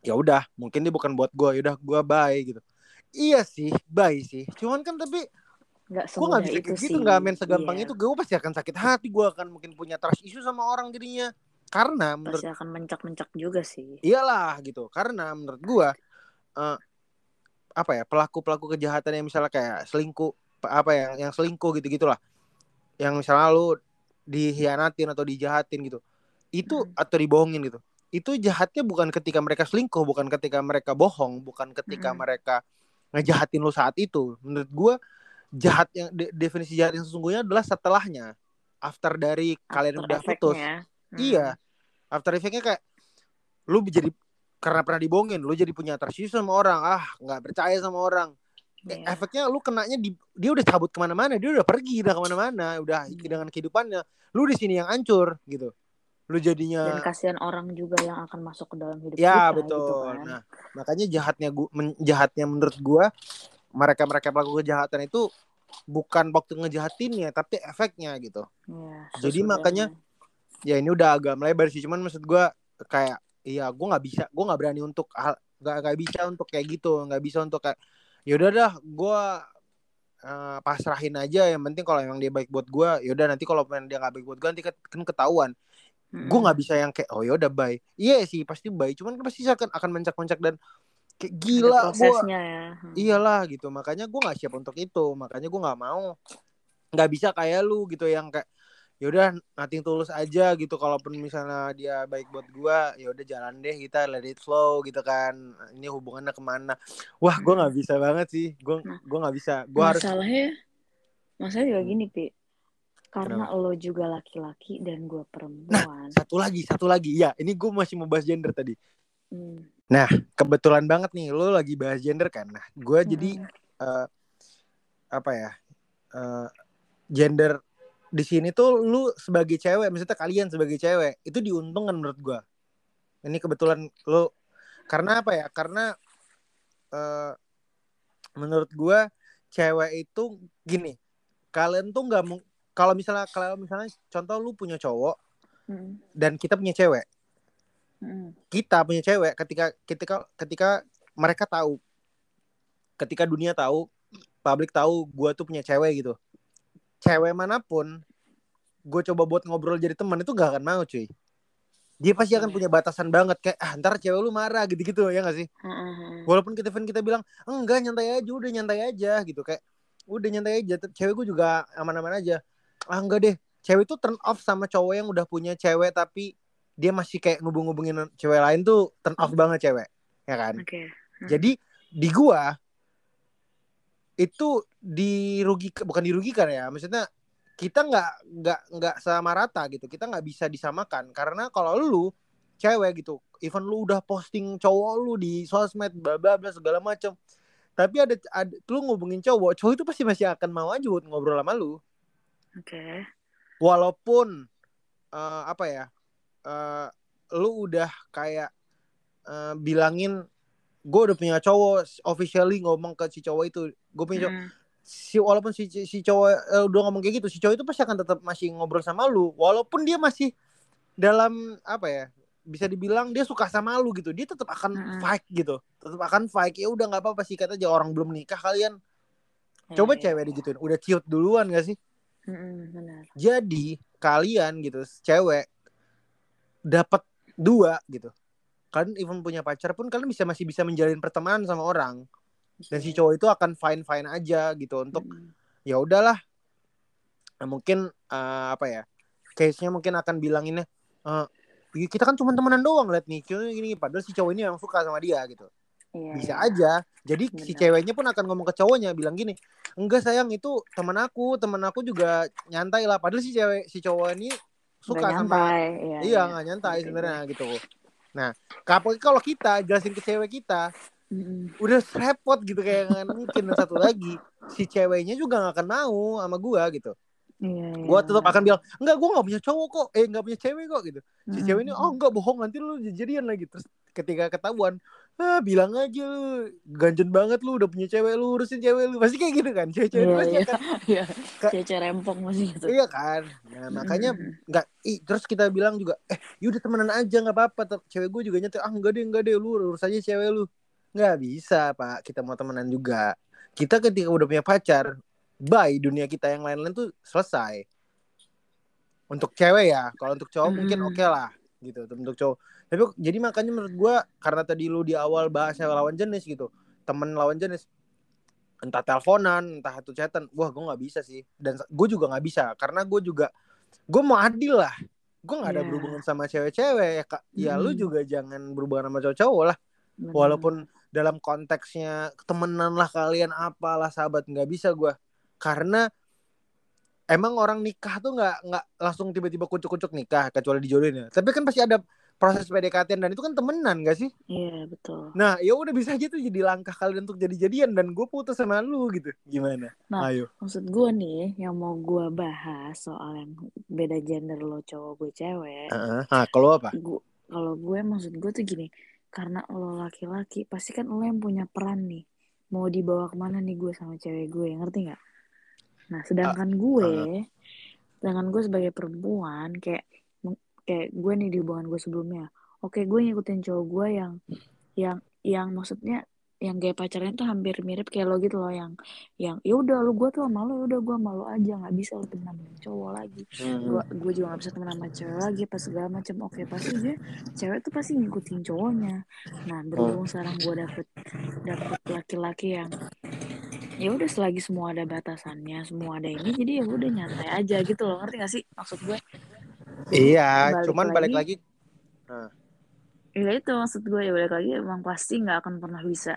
ya udah mungkin dia bukan buat gue yaudah gue bye gitu. Iya sih bye sih. Cuman kan tapi gue gak bisa kayak gitu nggak main segampang iya. itu gue pasti akan sakit hati gue akan mungkin punya trust issue sama orang jadinya. Karena menurut pasti akan mencak-mencak juga sih. Iyalah gitu. Karena menurut gue uh, apa ya pelaku pelaku kejahatan yang misalnya kayak selingkuh apa ya yang selingkuh gitu gitulah yang misalnya lu dihianatin atau dijahatin gitu. Itu hmm. atau dibohongin gitu itu jahatnya bukan ketika mereka selingkuh, bukan ketika mereka bohong, bukan ketika hmm. mereka ngejahatin lo saat itu. Menurut gue jahat yang de definisi jahat yang sesungguhnya adalah setelahnya, after dari after kalian udah putus. Hmm. Iya, after effectnya kayak lu jadi karena pernah dibohongin, lu jadi punya trust sama orang, ah nggak percaya sama orang. Yeah. Efeknya lu kenanya di, dia udah cabut ke mana-mana, dia udah pergi udah ke mana-mana, udah hmm. dengan kehidupannya. Lu di sini yang hancur gitu lu jadinya dan kasihan orang juga yang akan masuk ke dalam hidup ya, kita betul. gitu kan. nah makanya jahatnya gua men, jahatnya menurut gua mereka mereka pelaku kejahatan itu bukan waktu ngejahatinnya tapi efeknya gitu. Ya, jadi makanya ya ini udah agak melebar sih cuman maksud gua kayak iya gua nggak bisa gua nggak berani untuk nggak nggak bisa untuk kayak gitu nggak bisa untuk kayak ya udah dah gua uh, pasrahin aja. Yang penting kalau emang dia baik buat gue yaudah nanti kalau dia nggak baik buat gue nanti kan ketahuan hmm. gue nggak bisa yang kayak oh ya udah bye. Iya sih pasti bye. Cuman kan pasti akan akan mencak-mencak dan kayak gila gue ya. hmm. iyalah gitu. Makanya gue nggak siap untuk itu. Makanya gue nggak mau nggak bisa kayak lu gitu yang kayak yaudah nanti tulus aja gitu. Kalaupun misalnya dia baik buat gue ya udah jalan deh kita let it flow gitu kan. Ini hubungannya ke mana? Wah gue nggak bisa banget sih. Gue nah, gue nggak bisa. Gue harus masalahnya masalah juga gini pi karena Kenapa? lo juga laki-laki dan gue perempuan. Nah, satu lagi, satu lagi. Ya, ini gue masih mau bahas gender tadi. Hmm. Nah, kebetulan banget nih, lo lagi bahas gender kan. Nah, gue hmm. jadi uh, apa ya? Uh, gender di sini tuh lu sebagai cewek, maksudnya kalian sebagai cewek itu diuntungkan menurut gue. Ini kebetulan lo karena apa ya? Karena uh, menurut gue cewek itu gini, kalian tuh nggak kalau misalnya kalau misalnya contoh lu punya cowok hmm. dan kita punya cewek hmm. kita punya cewek ketika ketika ketika mereka tahu ketika dunia tahu publik tahu gue tuh punya cewek gitu cewek mana pun gue coba buat ngobrol jadi teman itu gak akan mau cuy dia pasti akan iya. punya batasan banget kayak ah ntar cewek lu marah gitu-gitu ya gak sih mm-hmm. walaupun kita kita bilang enggak nyantai aja udah nyantai aja gitu kayak udah nyantai aja cewek gue juga aman-aman aja ah enggak deh. Cewek itu turn off sama cowok yang udah punya cewek tapi dia masih kayak ngubung-ngubungin cewek lain tuh turn off banget cewek ya kan? Okay. hmm. jadi di gua itu dirugikan bukan dirugikan ya maksudnya kita nggak nggak nggak sama rata gitu. Kita nggak bisa disamakan. Karena kalau lu cewek gitu even lu udah posting cowok lu di sosmed bla bla bla segala macam tapi ada, ada lu ngubungin cowok cowok itu pasti masih akan mau aja buat ngobrol sama lu Oke. Okay. walaupun uh, apa ya uh, lu udah kayak uh, bilangin gue udah punya cowok officially ngomong ke si cowok itu gue punya cowok Hmm. si walaupun si si cowok eh, udah ngomong kayak gitu si cowok itu pasti akan tetap masih ngobrol sama lu walaupun dia masih dalam apa ya bisa dibilang dia suka sama lu gitu dia tetap akan Mm-mm. fight gitu tetap akan fight ya udah nggak apa-apa sih kata aja orang belum nikah kalian Iya, coba iya. cewek digituin udah ciut duluan gak sih Benar. Jadi kalian gitu cewek dapat dua gitu. Kalian even punya pacar pun kalian bisa masih bisa menjalin pertemanan sama orang. Dan si Iya. cowok itu akan fine fine aja gitu untuk Mm-mm. ya udahlah. Nah, mungkin eh, apa ya case nya mungkin akan bilanginnya "Ih, kita kan cuma temenan doang liat nih cuma gini padahal si cowok ini yang suka sama dia gitu Iya, bisa iya. aja. Jadi si Benar. ceweknya pun akan ngomong ke cowoknya bilang gini enggak sayang itu teman aku teman aku juga nyantai lah. Padahal si cewek si cowok ini suka Nggak sama nyantai, iya, iya nggak nyantai Ngerti sebenarnya gitu. Nah kalau kita jelasin ke cewek kita Mm-mm. udah repot gitu kayak nggak mungkin. Dan satu lagi si ceweknya juga nggak akan mau sama gua gitu. Iya, iya, gue tetap akan bilang enggak gue nggak punya cowok kok. Eh nggak punya cewek kok gitu. Si Mm-mm. cewek ini oh enggak bohong nanti lu jadian lagi. Terus ketika ketahuan ah bilang aja lu ganjen banget lu udah punya cewek lu urusin cewek lu pasti kayak gitu kan cewek-cewek Iya, pasti iya. akan Iya. Ka- Cece rempong masih gitu. iya kan nah makanya Mm-mm. nggak ih, terus kita bilang juga eh yaudah temenan aja nggak apa-apa cewek gue juga nyetir ah enggak deh enggak deh lu urus aja cewek lu nggak bisa pak kita mau temenan juga kita ketika udah punya pacar bye dunia kita yang lain-lain tuh selesai untuk cewek ya kalau untuk cowok mungkin Mm. oke lah gitu untuk cowok. Tapi jadi makanya menurut gua karena tadi lu di awal bahas lawan jenis gitu temen lawan jenis entah teleponan entah satu chatan wah gue nggak bisa sih. Dan gue juga nggak bisa karena gue juga gue mau adil lah. Gue nggak ada Iya. berhubungan sama cewek-cewek ya kak. Ya lu Mm. juga jangan berhubungan sama cowok-cowok lah. Walaupun dalam konteksnya temenan lah kalian apalah sahabat nggak bisa gue karena emang orang nikah tuh nggak nggak langsung tiba-tiba kucuk-kucuk nikah kecuali dijodohin ya tapi kan pasti ada proses PDKT dan itu kan temenan gak sih Iya, betul. nah ya udah bisa aja tuh jadi langkah kalian untuk jadi-jadian dan gue putus sama lu gitu gimana Nah, ayo Maksud gue nih, yang mau gue bahas soal yang beda gender lo cowok gue cewek. Heeh. nah kalau apa Gu- kalau gue maksud gue tuh gini, karena lo laki-laki, pasti kan lo yang punya peran nih. Mau dibawa ke mana nih gue sama cewek gue, ngerti nggak? Nah, sedangkan gue, sedangkan gue sebagai perempuan, kayak kayak gue nih di hubungan gue sebelumnya, oke gue ngikutin cowok gue yang yang yang maksudnya yang kayak pacarnya tuh hampir mirip kayak lo gitu loh yang yang ya udah lu gue tuh sama lo udah gue malu aja nggak bisa lo temenan sama cowok lagi. Hmm. gue gue juga gak bisa temenan sama cewek lagi pas segala macam oke pasti dia cewek tuh pasti ngikutin cowoknya. Nah berhubung sekarang gue dapet dapet laki-laki yang ya udah selagi semua ada batasannya semua ada ini jadi ya udah nyantai aja gitu loh. Ngerti gak sih maksud gue? Iya balik cuman balik lagi ya itu maksud gue ya balik lagi emang pasti nggak akan pernah bisa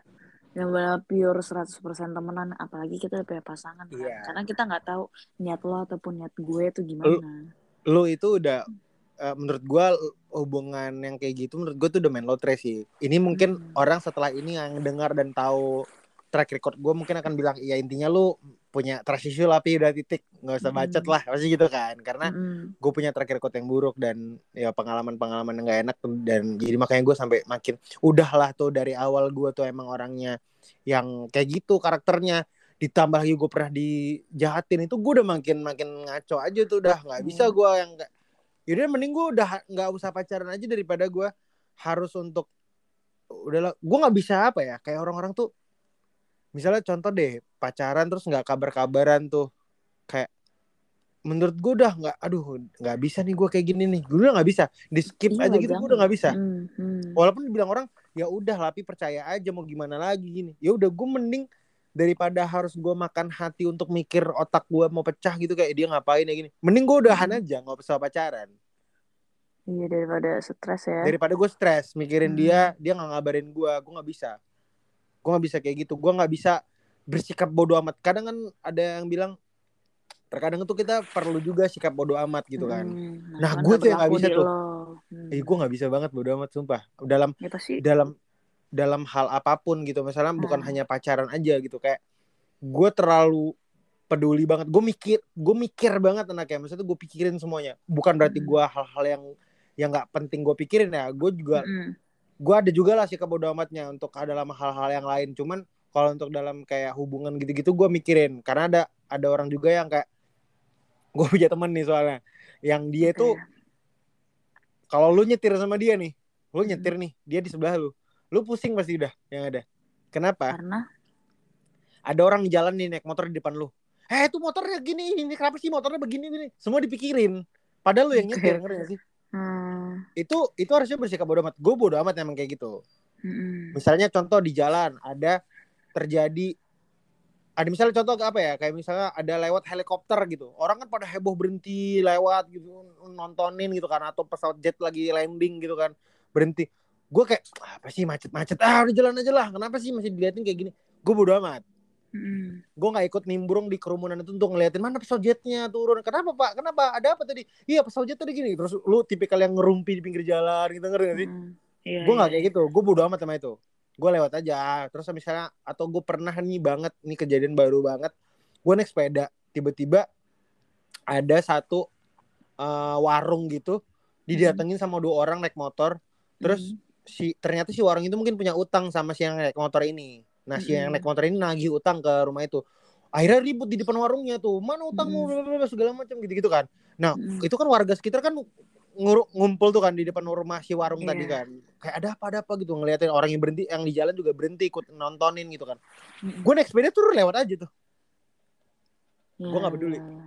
yang benar pure 100% temenan apalagi kita udah punya pasangan kan? Iya. karena kita nggak tahu niat lo ataupun niat gue tuh gimana. lu itu udah eh, menurut gua hubungan yang kayak gitu menurut gua tuh udah main lotre sih. Ini mungkin Hmm. orang setelah ini yang dengar dan tahu track record gua mungkin akan bilang iya intinya lu punya trust issue lah Pi, udah titik. Nggak usah bacot lah pasti gitu kan. Karena Mm-mm. gue punya track record yang buruk dan ya pengalaman-pengalaman yang gak enak dan jadi makanya gue sampai makin udahlah tuh dari awal gue tuh emang orangnya yang kayak gitu karakternya. Ditambah lagi gue pernah dijahatin itu gue udah makin makin ngaco aja tuh udah nggak bisa gue yang nggak yaudah mending gue udah nggak usah pacaran aja daripada gue harus untuk udahlah gue nggak bisa apa ya kayak orang-orang tuh misalnya contoh deh pacaran terus nggak kabar-kabaran tuh kayak menurut gue udah nggak aduh nggak bisa nih gue kayak gini nih gue udah nggak bisa di skip Iya, aja gitu gue udah nggak bisa Hmm, hmm. walaupun dibilang orang ya udah tapi percaya aja mau gimana lagi gini ya udah gue mending daripada harus gue makan hati untuk mikir otak gue mau pecah gitu kayak dia ngapain ya gini mending gue udahan Hmm. aja nggak usah pacaran Iya daripada stres ya. daripada gue stres mikirin Hmm. dia dia nggak ngabarin gue gue nggak bisa gue nggak bisa kayak gitu gue nggak bisa bersikap bodoh amat kadang kan ada yang bilang terkadang tuh kita perlu juga sikap bodoh amat gitu kan Hmm, Nah, gue tuh yang nggak bisa tuh. Hmm. eh gue nggak bisa banget bodoh amat sumpah dalam Ya pasti. dalam dalam hal apa pun gitu misalnya bukan Hmm. hanya pacaran aja gitu kayak gue terlalu peduli banget gue mikir gue mikir banget anaknya maksudnya gue pikirin semuanya bukan berarti Mm. gue hal-hal yang yang nggak penting gue pikirin ya gue juga Mm-mm. Gue ada juga lah sikap bodo amatnya untuk dalam hal-hal yang lain. Cuman kalau untuk dalam kayak hubungan gitu-gitu gue mikirin. Karena ada ada orang juga yang kayak gue punya temen nih soalnya yang dia tuh kalau lu nyetir sama dia nih lu Hmm. nyetir nih dia di sebelah lu lu pusing pasti udah yang ada. Kenapa? Karena? Ada orang jalan nih naik motor di depan lu. Eh itu motornya gini ini kenapa sih motornya begini begini semua dipikirin. Padahal lu yang nyetir ngerti gak sih? Hmm, itu itu harusnya bersikap bodo amat. Gue bodo amat emang kayak gitu. Mm-mm. misalnya contoh di jalan ada terjadi ada misalnya contoh apa ya? Kayak misalnya ada lewat helikopter gitu. Orang kan pada heboh berhenti lewat gitu nontonin gitu kan atau pesawat jet lagi landing gitu kan berhenti. Gue kayak apa sih macet-macet? Ah udah jalan aja lah. Kenapa sih masih diliatin kayak gini? Gue bodo amat Mm-mm. gue nggak ikut nimbrung di kerumunan itu untuk ngeliatin mana pesawat jetnya turun. Kenapa pak? Kenapa? Ada apa tadi? Iya pesawat jet tadi gini. Terus lu tipikal yang ngerumpi di pinggir jalan gitu ngerti gak sih? Mm-mm. Iya, gue nggak iya, kayak gitu. Gue bodo amat sama itu. Gue lewat aja. Terus misalnya atau gue pernah nih banget nih kejadian baru banget. Gue naik sepeda. Tiba-tiba ada satu eh, warung gitu. Didatengin sama dua orang naik motor. Terus Mm. si ternyata si warung itu mungkin punya utang sama si yang naik motor ini nah si yang naik motor ini nagih utang ke rumah itu akhirnya ribut di depan warungnya tuh mana utangmu Mm. segala macam gitu-gitu kan nah Mm. itu kan warga sekitar kan ngumpul tuh kan di depan rumah si warung Iya. tadi kan kayak ada apa ada apa gitu ngeliatin orang yang berhenti yang di jalan juga berhenti ikut nontonin gitu kan Mm-mm. gue naik sepeda tuh lewat aja tuh Iya, gua nggak peduli. iya, iya.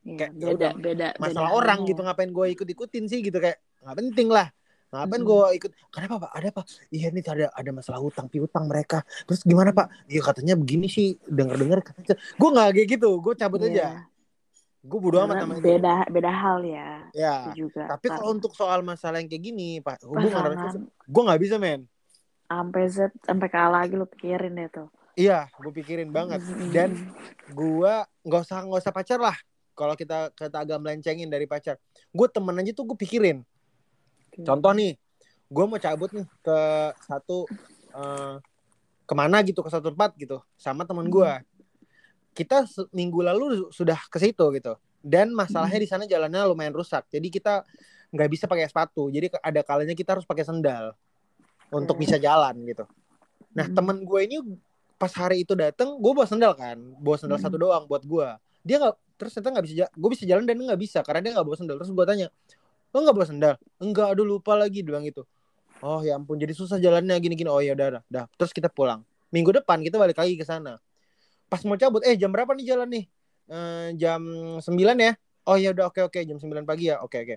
Iya, Kayak, ya beda, udah, beda, masalah beda orang gitu ngapain gue ikut ikutin sih gitu kayak nggak penting lah ngapain gue ikut kenapa pak? Ada apa iya nih ada ada masalah hutang piutang mereka. Terus gimana pak? Iya katanya begini sih dengar dengar katanya. Gue nggak kayak gitu gue cabut Iya. aja. Gue bodo amat Karena sama itu. beda, beda hal ya. ya Itu juga. tapi kalau untuk soal masalah yang kayak gini pak hubungan pasangan gue nggak bisa men. Sampai Z sampai kalah lagi lu pikirin deh tuh. iya gue pikirin banget. Dan gua nggak usah nggak usah pacar lah. Kalau kita kita agak melencengin dari pacar. Gue temen aja tuh gue pikirin. Contoh nih gue mau cabut nih ke satu eh, ke mana gitu ke satu tempat gitu sama temen gue kita minggu lalu sudah ke situ gitu dan masalahnya di sana jalannya lumayan rusak jadi kita nggak bisa pakai sepatu jadi ada kalanya kita harus pakai sendal untuk bisa jalan gitu. Nah Hmm. temen gue ini pas hari itu dateng gue bawa sendal kan bawa sendal Hmm. satu doang buat gue dia nggak terus ternyata nggak bisa gue bisa jalan dan nggak bisa karena dia nggak bawa sendal. Terus gue tanya lo nggak bawa sendal? Enggak aduh lupa lagi dia bilang gitu. Oh ya ampun jadi susah jalannya gini gini oh ya udah udah terus kita pulang. Minggu depan kita balik lagi ke sana. Pas mau cabut eh jam berapa nih jalan nih? Eh, jam 9 ya? Oh ya udah oke oke jam 9 pagi ya? Oke oke.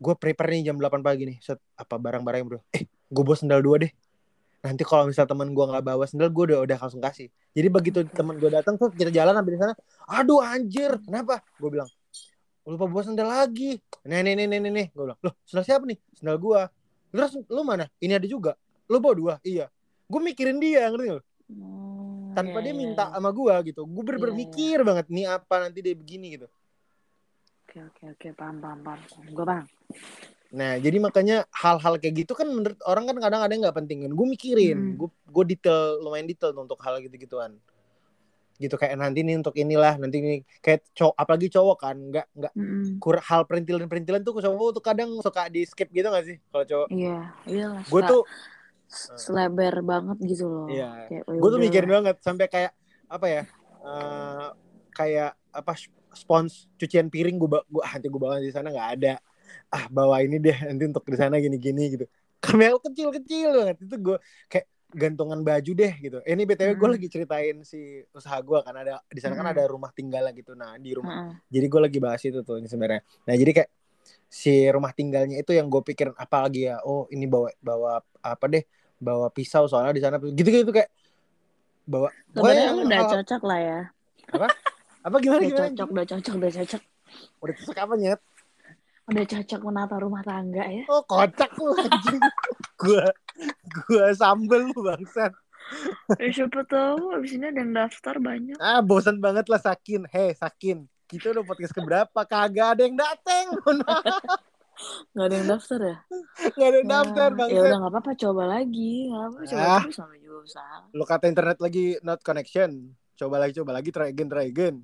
Gue prepare nih jam 8 pagi nih. Set apa barang-barang bro eh gue bawa sendal dua deh. Nanti kalau misal teman gue nggak bawa sendal gue udah udah langsung kasih. Jadi begitu teman gue datang tuh kita jalan sampai di sana. Aduh anjir kenapa? Gue bilang lupa bawa sendal lagi nih nih nih nih nih, nih. gue bilang loh sendal siapa nih sendal gue terus lu mana ini ada juga lu bawa dua iya gue mikirin dia ngerti nggak Hmm, tanpa iya, dia iya, minta iya. sama gue gitu gue bener-bener Iya, iya. mikir banget nih apa nanti dia begini gitu Oke oke oke paham paham paham. Gue paham. Nah, jadi makanya hal-hal kayak gitu kan menurut orang kan kadang ada yang nggak penting kan. Gue mikirin, Hmm. gue gue detail lumayan detail untuk hal gitu-gituan. Gitu kayak nanti nih untuk inilah, nanti ini kayak cowok apalagi cowok kan nggak nggak Mm-mm. kur hal perintilan-perintilan tuh cowok tuh kadang suka di skip gitu gak sih kalau cowok. Iya iya lah. Gue tuh selebar banget gitu loh. Iya. Kayak, gue tuh "Yaudah mikirin lah." banget sampai kayak apa ya? eh, kayak apa spons cucian piring gue gua nanti gue bawa di sana nggak ada. Ah, bawa ini deh nanti untuk di sana gini-gini gitu. Kamel kecil-kecil banget itu gue kayak gantungan baju deh gitu. Eh, Ini btw gue Hmm. lagi ceritain si usaha gue kan ada di sana kan Hmm. ada rumah tinggal gitu. Nah di rumah Heeh. jadi gue lagi bahas itu tuh ini sebenarnya. Nah jadi kayak si rumah tinggalnya itu yang gue pikirin apa lagi ya? Oh ini bawa bawa apa deh? Bawa pisau soalnya di sana gitu-gitu kayak bawa. Sebenarnya lu udah cocok lah ya. apa gimana Udah gimana? cocok, udah cocok, udah cocok. Udah cocok apa nyet? Udah cocok menata rumah tangga ya. Oh kocak lu anjing. gua gua sambel lu bangsat. Eh, siapa tahu abis ini ada yang daftar banyak. Ah bosan banget lah Sakin. Hei Sakin, kita udah podcast keberapa? Kagak ada yang dateng. Gak ada yang daftar ya? Gak ada yang daftar Ya bangsat. udah gak apa-apa coba lagi. Gak apa-apa coba Ah. terus sama juga usaha. Lu kata internet lagi not connection. coba lagi coba lagi try again try again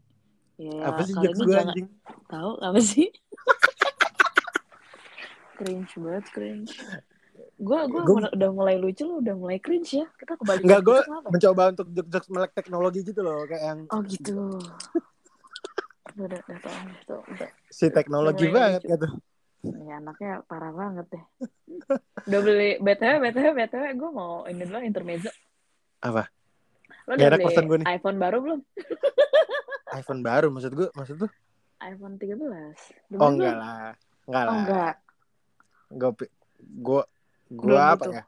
Ya, apa sih jokes gue jangan anjing tahu apa sih? cringe banget, cringe. Gue gue Gua- udah mulai lucu lu udah mulai cringe ya. Kita kembali Enggak, ke gue mencoba untuk jokes-jokes melek teknologi gitu loh kayak yang Oh gitu. udah udah udah udah udah. si teknologi Mulai banget gitu Ini anaknya parah banget deh. udah beli BTW BTW BTW gue mau ini dulu intermezzo. Apa? Lo udah pesan gue beli nih. iPhone baru belum? iPhone baru maksud gue maksud tuh iPhone 13. Udah oh beli enggak lah enggak Oh lah enggak. gue gue gue apa ya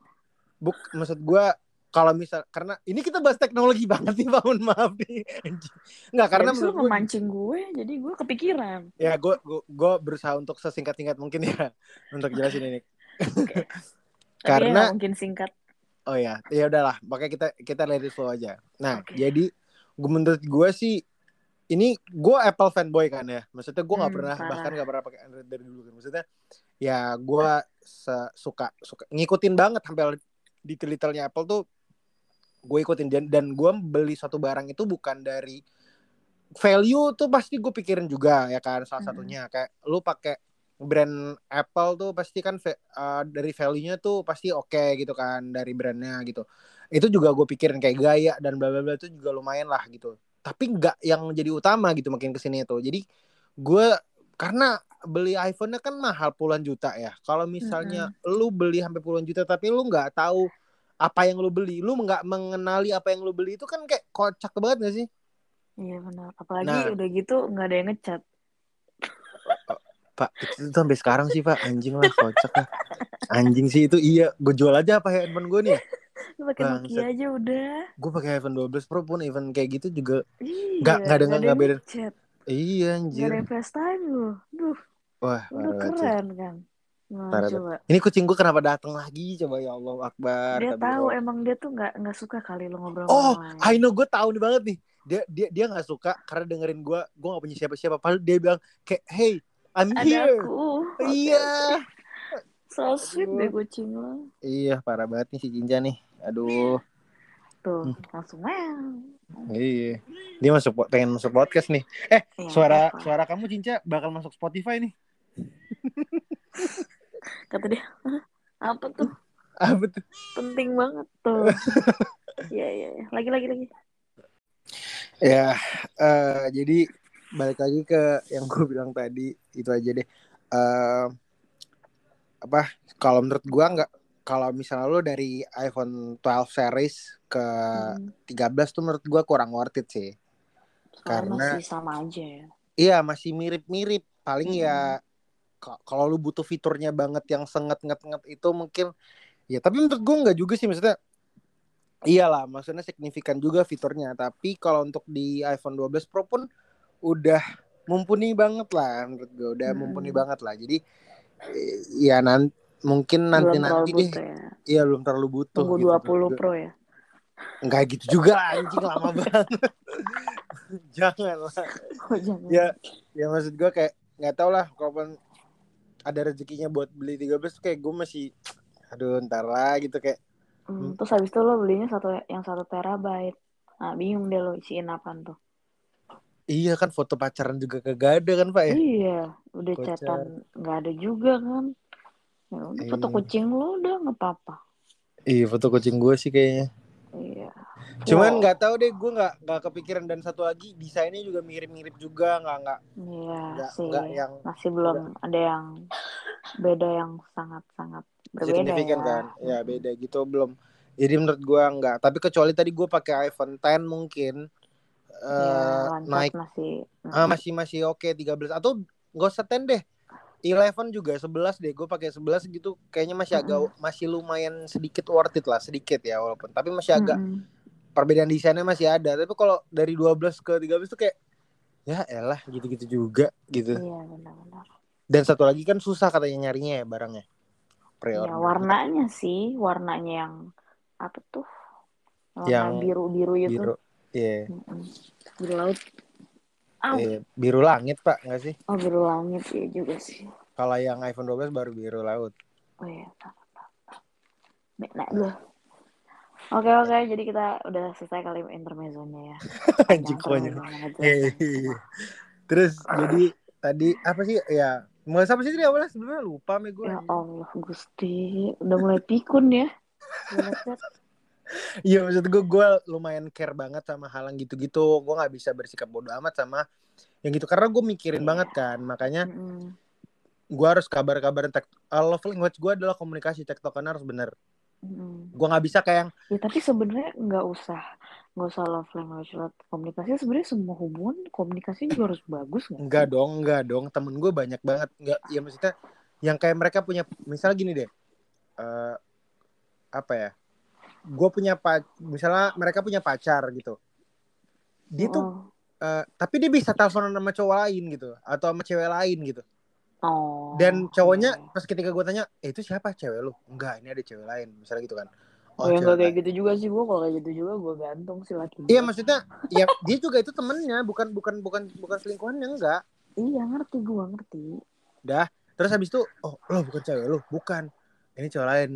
buk maksud gue kalau misal karena ini kita bahas teknologi banget sih bangun maaf nih nggak karena ya, menurut memancing gue, jadi gue kepikiran. ya gue gue gue berusaha untuk sesingkat singkat mungkin ya untuk jelasin ini. Tapi Karena- ya mungkin singkat. oh ya ya udahlah makanya kita kita let it flow aja nah Oke. jadi gue menurut gue sih ini gue Apple fanboy kan ya maksudnya gue nggak Hmm, pernah parah. bahkan nggak pernah pakai Android dari dulu kan maksudnya ya gue se- suka suka ngikutin banget sampai detail-detailnya Apple tuh gue ikutin. Dan dan gue beli suatu barang itu bukan dari value tuh pasti gue pikirin juga ya kan salah satunya. Kayak lu pakai brand Apple tuh pasti kan uh, dari value-nya tuh pasti oke gitu kan dari brandnya gitu. Itu juga gue pikirin kayak gaya dan bla bla bla itu juga lumayan lah gitu. Tapi nggak yang jadi utama gitu makin ke sini itu jadi gue karena beli iPhone-nya kan mahal puluhan juta ya kalau misalnya lu beli sampai puluhan juta tapi lu nggak tahu apa yang lu beli lu nggak mengenali apa yang lu beli itu kan kayak kocak banget gak sih Iya benar. Apalagi Nah. udah gitu nggak ada yang ngechat. Pak, itu, itu sampai sekarang sih Pak, anjing lah, kocak lah. Anjing sih itu iya, gue jual aja apa handphone gue nih. Lu pakai. Nokia aja udah. Gue pakai iPhone 12 Pro pun even kayak gitu juga. Iya. Nggak- nggak ada- yang nggak beda. Iya Nggak anjir. ada yang FaceTime lu. Duh, Wah, parah banget sih. keren kan. Nah, Parah coba. Ini kucing gue kenapa datang lagi? Coba ya Allah Akbar. Dia tahu emang dia tuh nggak nggak suka kali lu ngobrol Oh, sama. I know gue tahu nih banget nih. Dia dia dia nggak suka karena dengerin gue, gue gak punya siapa-siapa. Padahal dia bilang kayak, hey, I'm Ada here. aku. Iya. oke. So sweet Aduh. deh kucing lo. Iya, parah banget nih si Jinja nih. Aduh. Tuh, Hmm. langsung meow. Iya. Dia masuk pengen masuk podcast nih. Eh, Ya, suara apa. suara kamu Cinca bakal masuk Spotify nih. Kata dia, "Hah? apa tuh? Apa tuh? Penting banget tuh. Iya, iya, iya. Lagi, lagi, lagi. Ya, eh, jadi balik lagi ke yang gue bilang tadi itu aja deh. Eh, apa? Kalau menurut gua nggak kalau misalnya lo dari iPhone 12 series ke Hmm. 13 tuh menurut gua kurang worth it sih. Soalnya Karena- masih sama aja ya. Iya masih mirip-mirip. Paling Mm-mm. ya kalau lu butuh fiturnya banget yang senget nget nget itu mungkin ya tapi menurut gue nggak juga sih maksudnya iyalah maksudnya signifikan juga fiturnya tapi kalau untuk di iPhone 12 Pro pun udah mumpuni banget lah menurut gue udah Mm-mm. mumpuni banget lah jadi ya nanti mungkin nanti nanti deh ya. iya belum terlalu butuh Tunggu gitu 20 menurut gua. Pro ya. nggak gitu juga lah, anjing lama banget jangan lah Oh, jangan. ya ya maksud gue kayak nggak tau lah kalaupun ada rezekinya buat beli 13 tuh kayak gue masih aduh ntar lah gitu kayak Hmm, terus habis itu lo belinya satu yang satu terabyte. Nah, bingung deh lo isiin apaan tuh. iya kan foto pacaran juga kagak ada kan pak ya Iya, udah Kocak. chatan nggak ada juga kan. Ya udah foto Iya. kucing lo udah nggak apa-apa. iya foto kucing gue sih kayaknya Iya. cuman nggak tahu deh gue nggak nggak kepikiran dan satu lagi desainnya juga mirip-mirip juga nggak nggak Iya nggak sih. yang Masih belum ada yang beda yang sangat-sangat berbeda signifikan ya. kan ya beda gitu belum jadi menurut gue nggak tapi kecuali tadi gue pakai iPhone 10 mungkin eh loncat naik masih. Ah, masih masih oke 13 atau nggak usah 10 deh. 11 juga 11 deh. Gue pakai 11 gitu kayaknya masih agak masih lumayan sedikit worth it lah, sedikit ya walaupun. Tapi masih agak Mm-mm. perbedaan desainnya masih ada. Tapi kalau dari 12 ke 13 tuh kayak ya elah gitu-gitu juga gitu. Iya benar-benar. Dan satu lagi kan susah katanya nyarinya ya barangnya. Pre-order. Ya warnanya sih, warnanya yang apa tuh? Warna Yang biru-biru itu. biru. Iya, Mm-mm. Biru laut. Au. iya, biru langit, Pak, nggak sih? Oh biru langit ya juga sih. Kalau yang iPhone 12 baru biru laut. Oh iya, tak, tak, tak. Nek dulu. Oke oke, jadi kita udah selesai kali intermezzonya ya. Terlalu lama Iya, iya. Terus jadi tadi apa sih ya mulai apa sih tadi awalnya sebenarnya lupa me gue. Ya Allah Gusti, udah mulai pikun ya. Iya maksud gue gue lumayan care banget sama hal yang gitu-gitu. Gue nggak bisa bersikap bodoh amat sama yang gitu karena gue mikirin banget kan. Makanya Mm-mm. gue harus kabar-kabarin tek uh, love language gue adalah komunikasi tektokan harus bener. Mm-mm. Gue nggak bisa kayak yang Ya tapi sebenarnya nggak usah nggak usah love language love komunikasi sebenarnya semua hubungan komunikasi juga harus bagus nggak? enggak dong, enggak dong. Temen gue banyak banget. Enggak, ya maksudnya yang kayak mereka punya misalnya gini deh. eh apa ya? Gue punya pac misalnya mereka punya pacar gitu. Dia tuh Oh. eh, tapi dia bisa teleponan sama cowok lain gitu atau sama cewek lain gitu. Oh. Dan cowoknya iya. pas ketika gue tanya, eh, itu siapa cewek lu? Enggak, ini ada cewek lain, misalnya gitu kan. Oh, ya cewek nggak kayak gitu juga sih gue kalau kayak gitu juga gue gantung sih laki Iya maksudnya, ya dia juga itu temennya, bukan bukan bukan bukan selingkuhannya enggak. Iya ngerti gue ngerti. Dah, terus habis itu, oh lo bukan cewek lu, bukan. Ini cewek lain.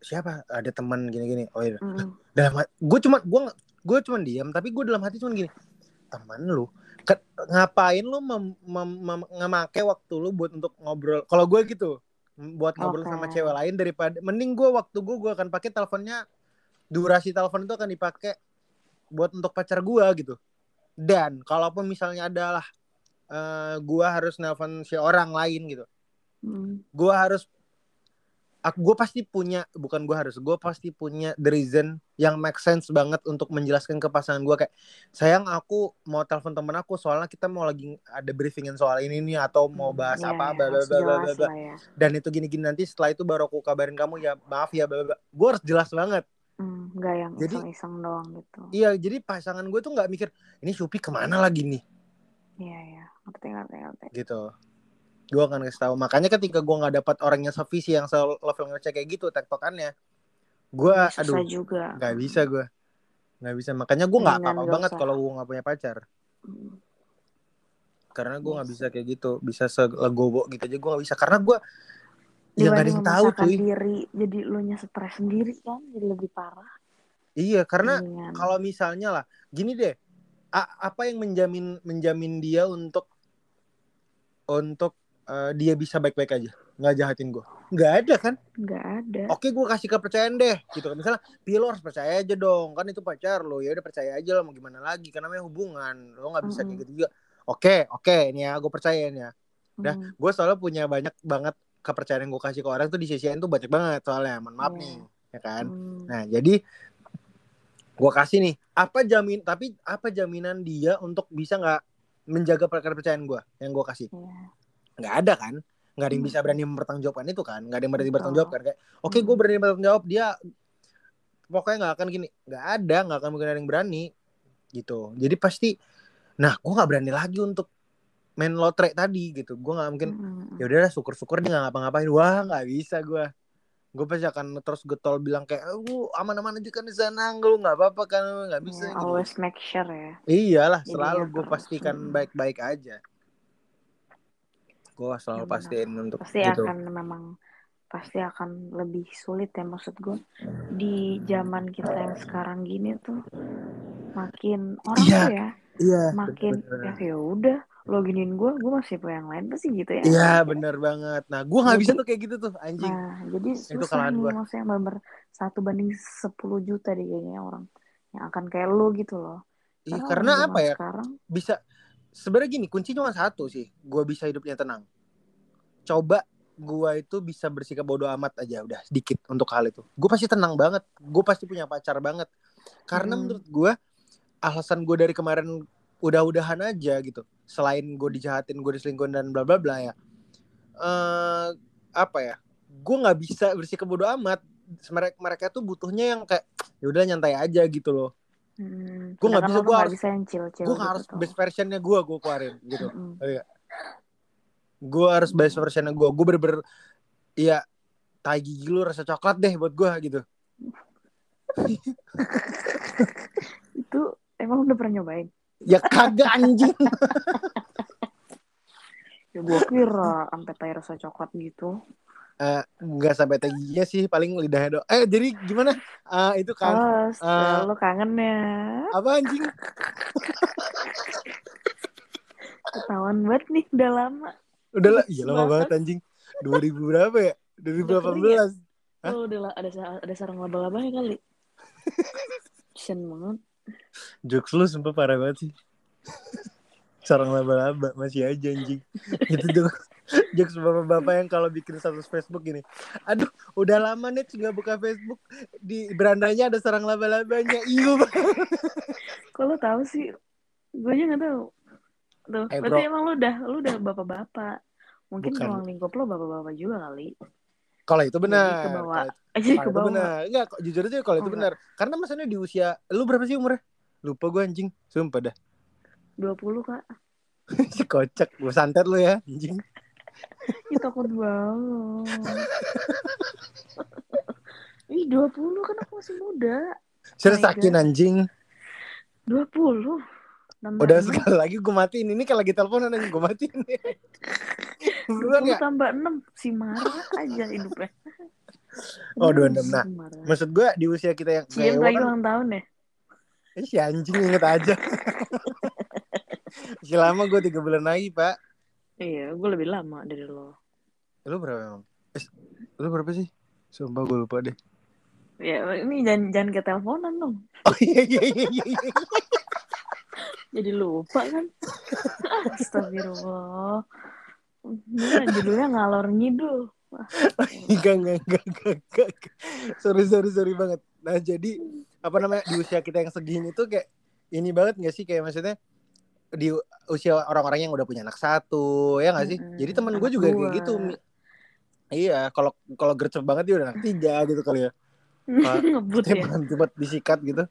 Siapa? Ada teman gini-gini. Oh iya. Mm. Dalam gue cuma gue gue cuma diam, tapi gue dalam hati cuma gini. Teman lu, ke- ngapain lu mem, mem, mem- ngemake waktu lu buat untuk ngobrol? Kalau gue gitu, buat ngobrol Oke. sama cewek lain daripada mending gue waktu gue gue akan pakai teleponnya durasi telepon itu akan dipakai buat untuk pacar gue gitu. Dan kalaupun misalnya adalah eh gue harus nelpon si orang lain gitu, Mm. gue harus aku gue pasti punya bukan gue harus gue pasti punya the reason yang make sense banget untuk menjelaskan ke pasangan gue kayak sayang aku mau telepon temen aku soalnya kita mau lagi ada briefingin soal ini nih atau mau bahas Iya, apa bla bla bla bla ya. dan itu gini gini nanti setelah itu baru aku kabarin kamu ya maaf ya bla bla gue harus jelas banget. Hmm, nggak yang Jadi- iseng-iseng doang gitu. iya jadi pasangan gue tuh nggak mikir ini Supi ke mana lagi nih? Iya iya, ngerti ngerti ngerti. gitu gue akan kasih tahu. Makanya ketika gue nggak dapat orang yang sevisi yang selalu level ngecek kayak gitu tektokannya gue aduh juga. nggak bisa gue nggak bisa. Makanya gue nggak Mendingan apa-apa banget kalau gue nggak punya pacar. Hmm. karena gue nggak Yes. bisa kayak gitu. Bisa selegowo gitu aja gue nggak bisa. Karena gue ya nggak ada yang tahu cuy. diri, jadi lu nya stres sendiri kan, jadi lebih parah. iya karena kalau misalnya lah gini deh. Apa yang menjamin menjamin dia untuk untuk eh, dia bisa baik-baik aja nggak jahatin gue nggak ada kan nggak ada. oke gue kasih kepercayaan deh gitu kan misalnya Pi lo harus percaya aja dong kan itu pacar lo ya udah percaya aja lo mau gimana lagi karena namanya hubungan lo nggak bisa kayak gitu juga oke oke ini ya gue percayain ya Dah, Hmm. gue soalnya punya banyak banget kepercayaan yang gue kasih ke orang tuh di CCN tuh banyak banget soalnya mohon maaf Iya. nih ya kan Hmm. nah jadi gue kasih nih apa jamin tapi apa jaminan dia untuk bisa nggak menjaga kepercayaan gue yang gue kasih Iya. Nggak ada kan nggak ada yang Hmm. bisa berani mempertanggungjawabkan itu kan nggak ada yang berani Betul. bertanggung jawab kan kayak oke gue Hmm. berani bertanggung jawab dia pokoknya nggak akan gini nggak ada nggak akan mungkin ada yang berani gitu jadi pasti nah gue nggak berani lagi untuk main lotre tadi gitu gue nggak mungkin Hmm. ya udah syukur-syukur dia nggak ngapa-ngapain wah nggak bisa gue gue pasti akan terus getol bilang kayak lu aman-aman aja kan di sana lu nggak apa-apa kan nggak bisa Iya, gitu always make sure ya. iyalah Jadi selalu ya gue pastikan baik-baik aja gue selalu Ya benar. pastiin untuk Pasti gitu akan memang pasti akan lebih sulit ya maksud gue di zaman kita yang sekarang gini tuh makin orang Iya, tuh ya iya makin bener-bener. ya ya udah lo giniin gue gue masih punya yang lain pasti gitu ya Iya bener banget. Nah gue nggak bisa tuh kayak gitu tuh anjing. nah jadi Itu susah nih gua. maksudnya bener satu banding 10 juta deh kayaknya orang yang akan kayak lo gitu loh Ih, karena zaman apa ya? sekarang Bisa sebenarnya gini kunci cuma satu sih. Gue bisa hidupnya tenang. Coba gue itu bisa bersikap bodoh amat aja udah sedikit untuk hal itu. Gue pasti tenang banget. Gue pasti punya pacar banget. Karena Hmm. menurut gue alasan gue dari kemarin udah-udahan aja gitu. Selain gue dijahatin, gue diselingkuhin dan bla bla bla ya. eh apa ya? Gue nggak bisa bersikap bodoh amat. Mereka mereka tuh butuhnya yang kayak ya udah nyantai aja gitu loh. Hmm, Gua nggak bisa, nggak harus- bisa yang chill-chill Gue gitu harus tuh. best versionnya gue gue keluarin gitu. Mm-mm. Gue harus best versionnya gue. Gue bener-bener ya tai gigi lu rasa coklat deh buat gue gitu. itu emang udah pernah nyobain Ya kagak anjing. ya gue kira sampai tai rasa coklat gitu Eh, nggak sampai tingginya sih paling lidahnya doang. Eh jadi gimana? Eh, itu kan Oh, eh, lo kangen ya. apa anjing? Ketahuan banget nih, udah lama. Udah lah, iya lama banget anjing. 2000 berapa ya? 2018. Hah? Oh, udah la- ada ada sarang laba-labanya kali. Kasian banget. Jokes lu sumpah parah banget sih. Sarang laba-laba masih aja anjing. Itu tuh jokes bapak-bapak yang kalau bikin status Facebook gini. Aduh, udah lama nih nggak buka Facebook. Di berandanya ada sarang laba-labanya. Iya. Kok lo tahu sih? Gue aja nggak tahu. Tuh, Eh, berarti bro. emang lu udah lu udah bapak-bapak. Mungkin Bukan. ruang lingkup lo bapak-bapak juga kali. Kalau itu Jadi benar. Kalau kalau ke itu bawah. benar. Enggak, kok jujur aja kalau itu Oh, benar. Karena maksudnya di usia lu berapa sih umurnya? Lupa gue anjing. Sumpah dah. 20 kak. si kocak. Gue santet lu ya, anjing. Ih takut banget. Ih 20 kan aku masih muda. Serius my sakin God. anjing. 20. Nambah Udah sekali lagi gue matiin. Ini kalau lagi teleponan anjing gue matiin. 20 ya? tambah 6 si marah aja hidupnya. Oh, Beneran 26. Nah, marah. Maksud gue di usia kita yang kayak lagi kan, ulang tahun ya? eh, si anjing inget aja. si lama gue tiga bulan lagi pak. Iya, gue lebih lama dari lo. Lu berapa emang? Eh, lu berapa sih? Sumpah gue lupa deh. Ya, ini jangan jangan ke teleponan dong. Oh iya iya iya iya. iya. Jadi lupa kan. Astagfirullah. Ini judulnya ngalor ngidul. Enggak, enggak, enggak, enggak, enggak. Sorry, sorry, sorry banget. Nah, jadi apa namanya di usia kita yang segini tuh kayak ini banget gak sih kayak maksudnya di usia orang-orang yang udah punya anak satu ya gak sih? Mm-mm. Jadi temen gue juga kayak gitu. Iya, kalau kalau gercep banget dia udah anak tiga gitu kali ya. Ngebut ya. Cepat disikat gitu.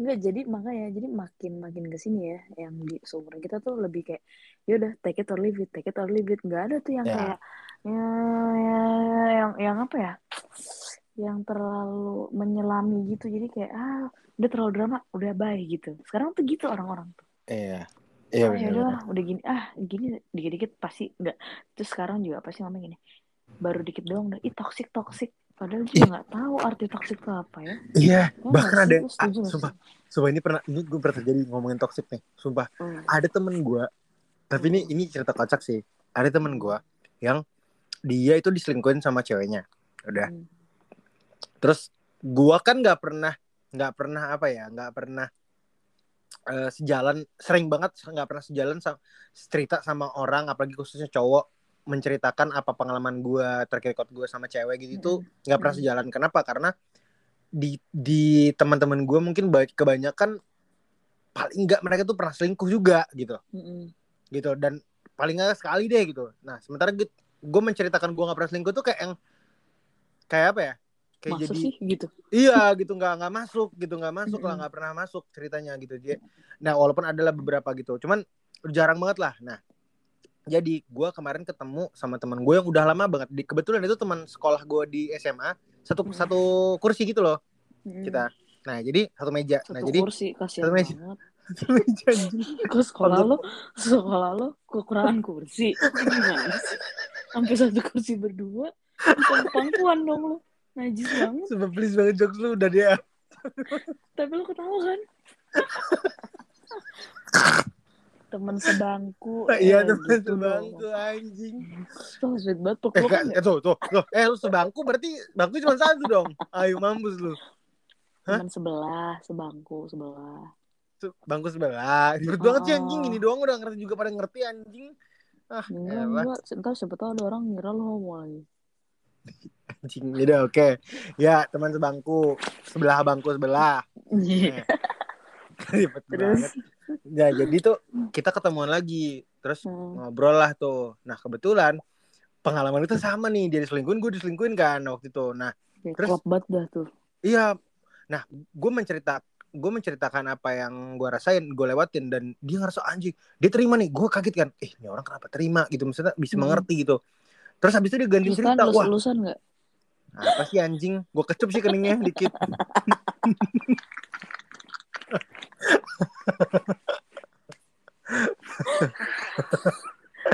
Enggak, jadi makanya jadi makin makin ke sini ya yang di seumuran kita tuh lebih kayak ya udah take it or leave it, take it or leave it. Enggak ada tuh yang Ya. kayak ya, ya, yang yang apa ya? Yang terlalu menyelami gitu. Jadi kayak ah, udah terlalu drama, udah bye gitu. Sekarang tuh gitu orang-orang tuh. Iya. Iya ah, ya benar. udah gini. Ah, gini dikit-dikit pasti enggak. Terus sekarang juga pasti ngomong gini. Baru dikit doang udah, ih toxic toxic. Padahal juga nggak tahu arti toxic itu apa ya. Iya, Ya bahkan nggak ada ah, nggak sumpah, sumpah ini pernah ini gue pernah terjadi ngomongin toxic nih. Sumpah, Hmm. ada temen gue tapi ini ini cerita kocak sih ada temen gue yang dia itu diselingkuhin sama ceweknya udah Hmm. terus gue kan nggak pernah nggak pernah apa ya nggak pernah eh, sejalan sering banget nggak pernah sejalan sama cerita sama orang apalagi khususnya cowok menceritakan apa pengalaman gue terkait gue sama cewek gitu itu Mm-mm. nggak pernah Mm. sejalan kenapa karena di di teman-teman gue mungkin baik kebanyakan paling nggak mereka tuh pernah selingkuh juga gitu Mm-mm. gitu dan paling nggak sekali deh gitu nah sementara gue menceritakan gue nggak pernah selingkuh tuh kayak yang kayak apa ya kayak Masa jadi sih gitu? iya gitu nggak nggak masuk gitu nggak masuk lah Mm-mm. nggak pernah masuk ceritanya gitu dia nah walaupun adalah beberapa gitu cuman jarang banget lah nah jadi gue kemarin ketemu sama teman gue yang udah lama banget di kebetulan itu teman sekolah gue di SMA satu Mm. satu kursi gitu loh Mm-mm. kita nah jadi satu meja Satu nah jadi kursi kasihan satu meja. banget. satu meja sekolah lo, sekolah lo kekurangan kursi? Sampai satu kursi berdua, pangkuan dong lo. Najis banget. Sumpah please banget jokes lu udah dia Tapi lo ketawa kan? Temen sebangku. iya eh, teman gitu sebangku dong. anjing Tuh sweet banget peluk Eh, kan eh, tuh, tuh, tuh. Eh, lu sebangku berarti bangku cuma satu dong. Ayo mampus lu. Hah? Temen sebelah, sebangku sebelah. Se- Bangku sebelah. Ribet banget sih Oh. anjing. Ini doang udah ngerti juga pada ngerti anjing. Ah, Enggak, elah. enggak. Entar siapa tahu ada orang ngira lo homo lagi. Anjing. Udah oke. Ya, teman sebangku. Sebelah bangku sebelah. Iya. Ribet Terus? banget. Ya, jadi tuh kita ketemuan lagi. Terus Hmm. ngobrol lah tuh. Nah, kebetulan pengalaman itu sama nih. Dia diselingkuhin, gue diselingkuhin kan waktu itu. Nah, Kayak Terus? banget dah tuh. Iya. Nah, gue mencerita gue menceritakan apa yang gue rasain, gue lewatin dan dia ngerasa anjing. Dia terima nih, gue kaget kan. Eh, ini orang kenapa terima gitu? Maksudnya bisa Hmm. mengerti gitu. Terus habis itu dia ganti cerita. Wah, lulus-lulusan nggak? apa sih anjing? Gue kecup sih keningnya dikit.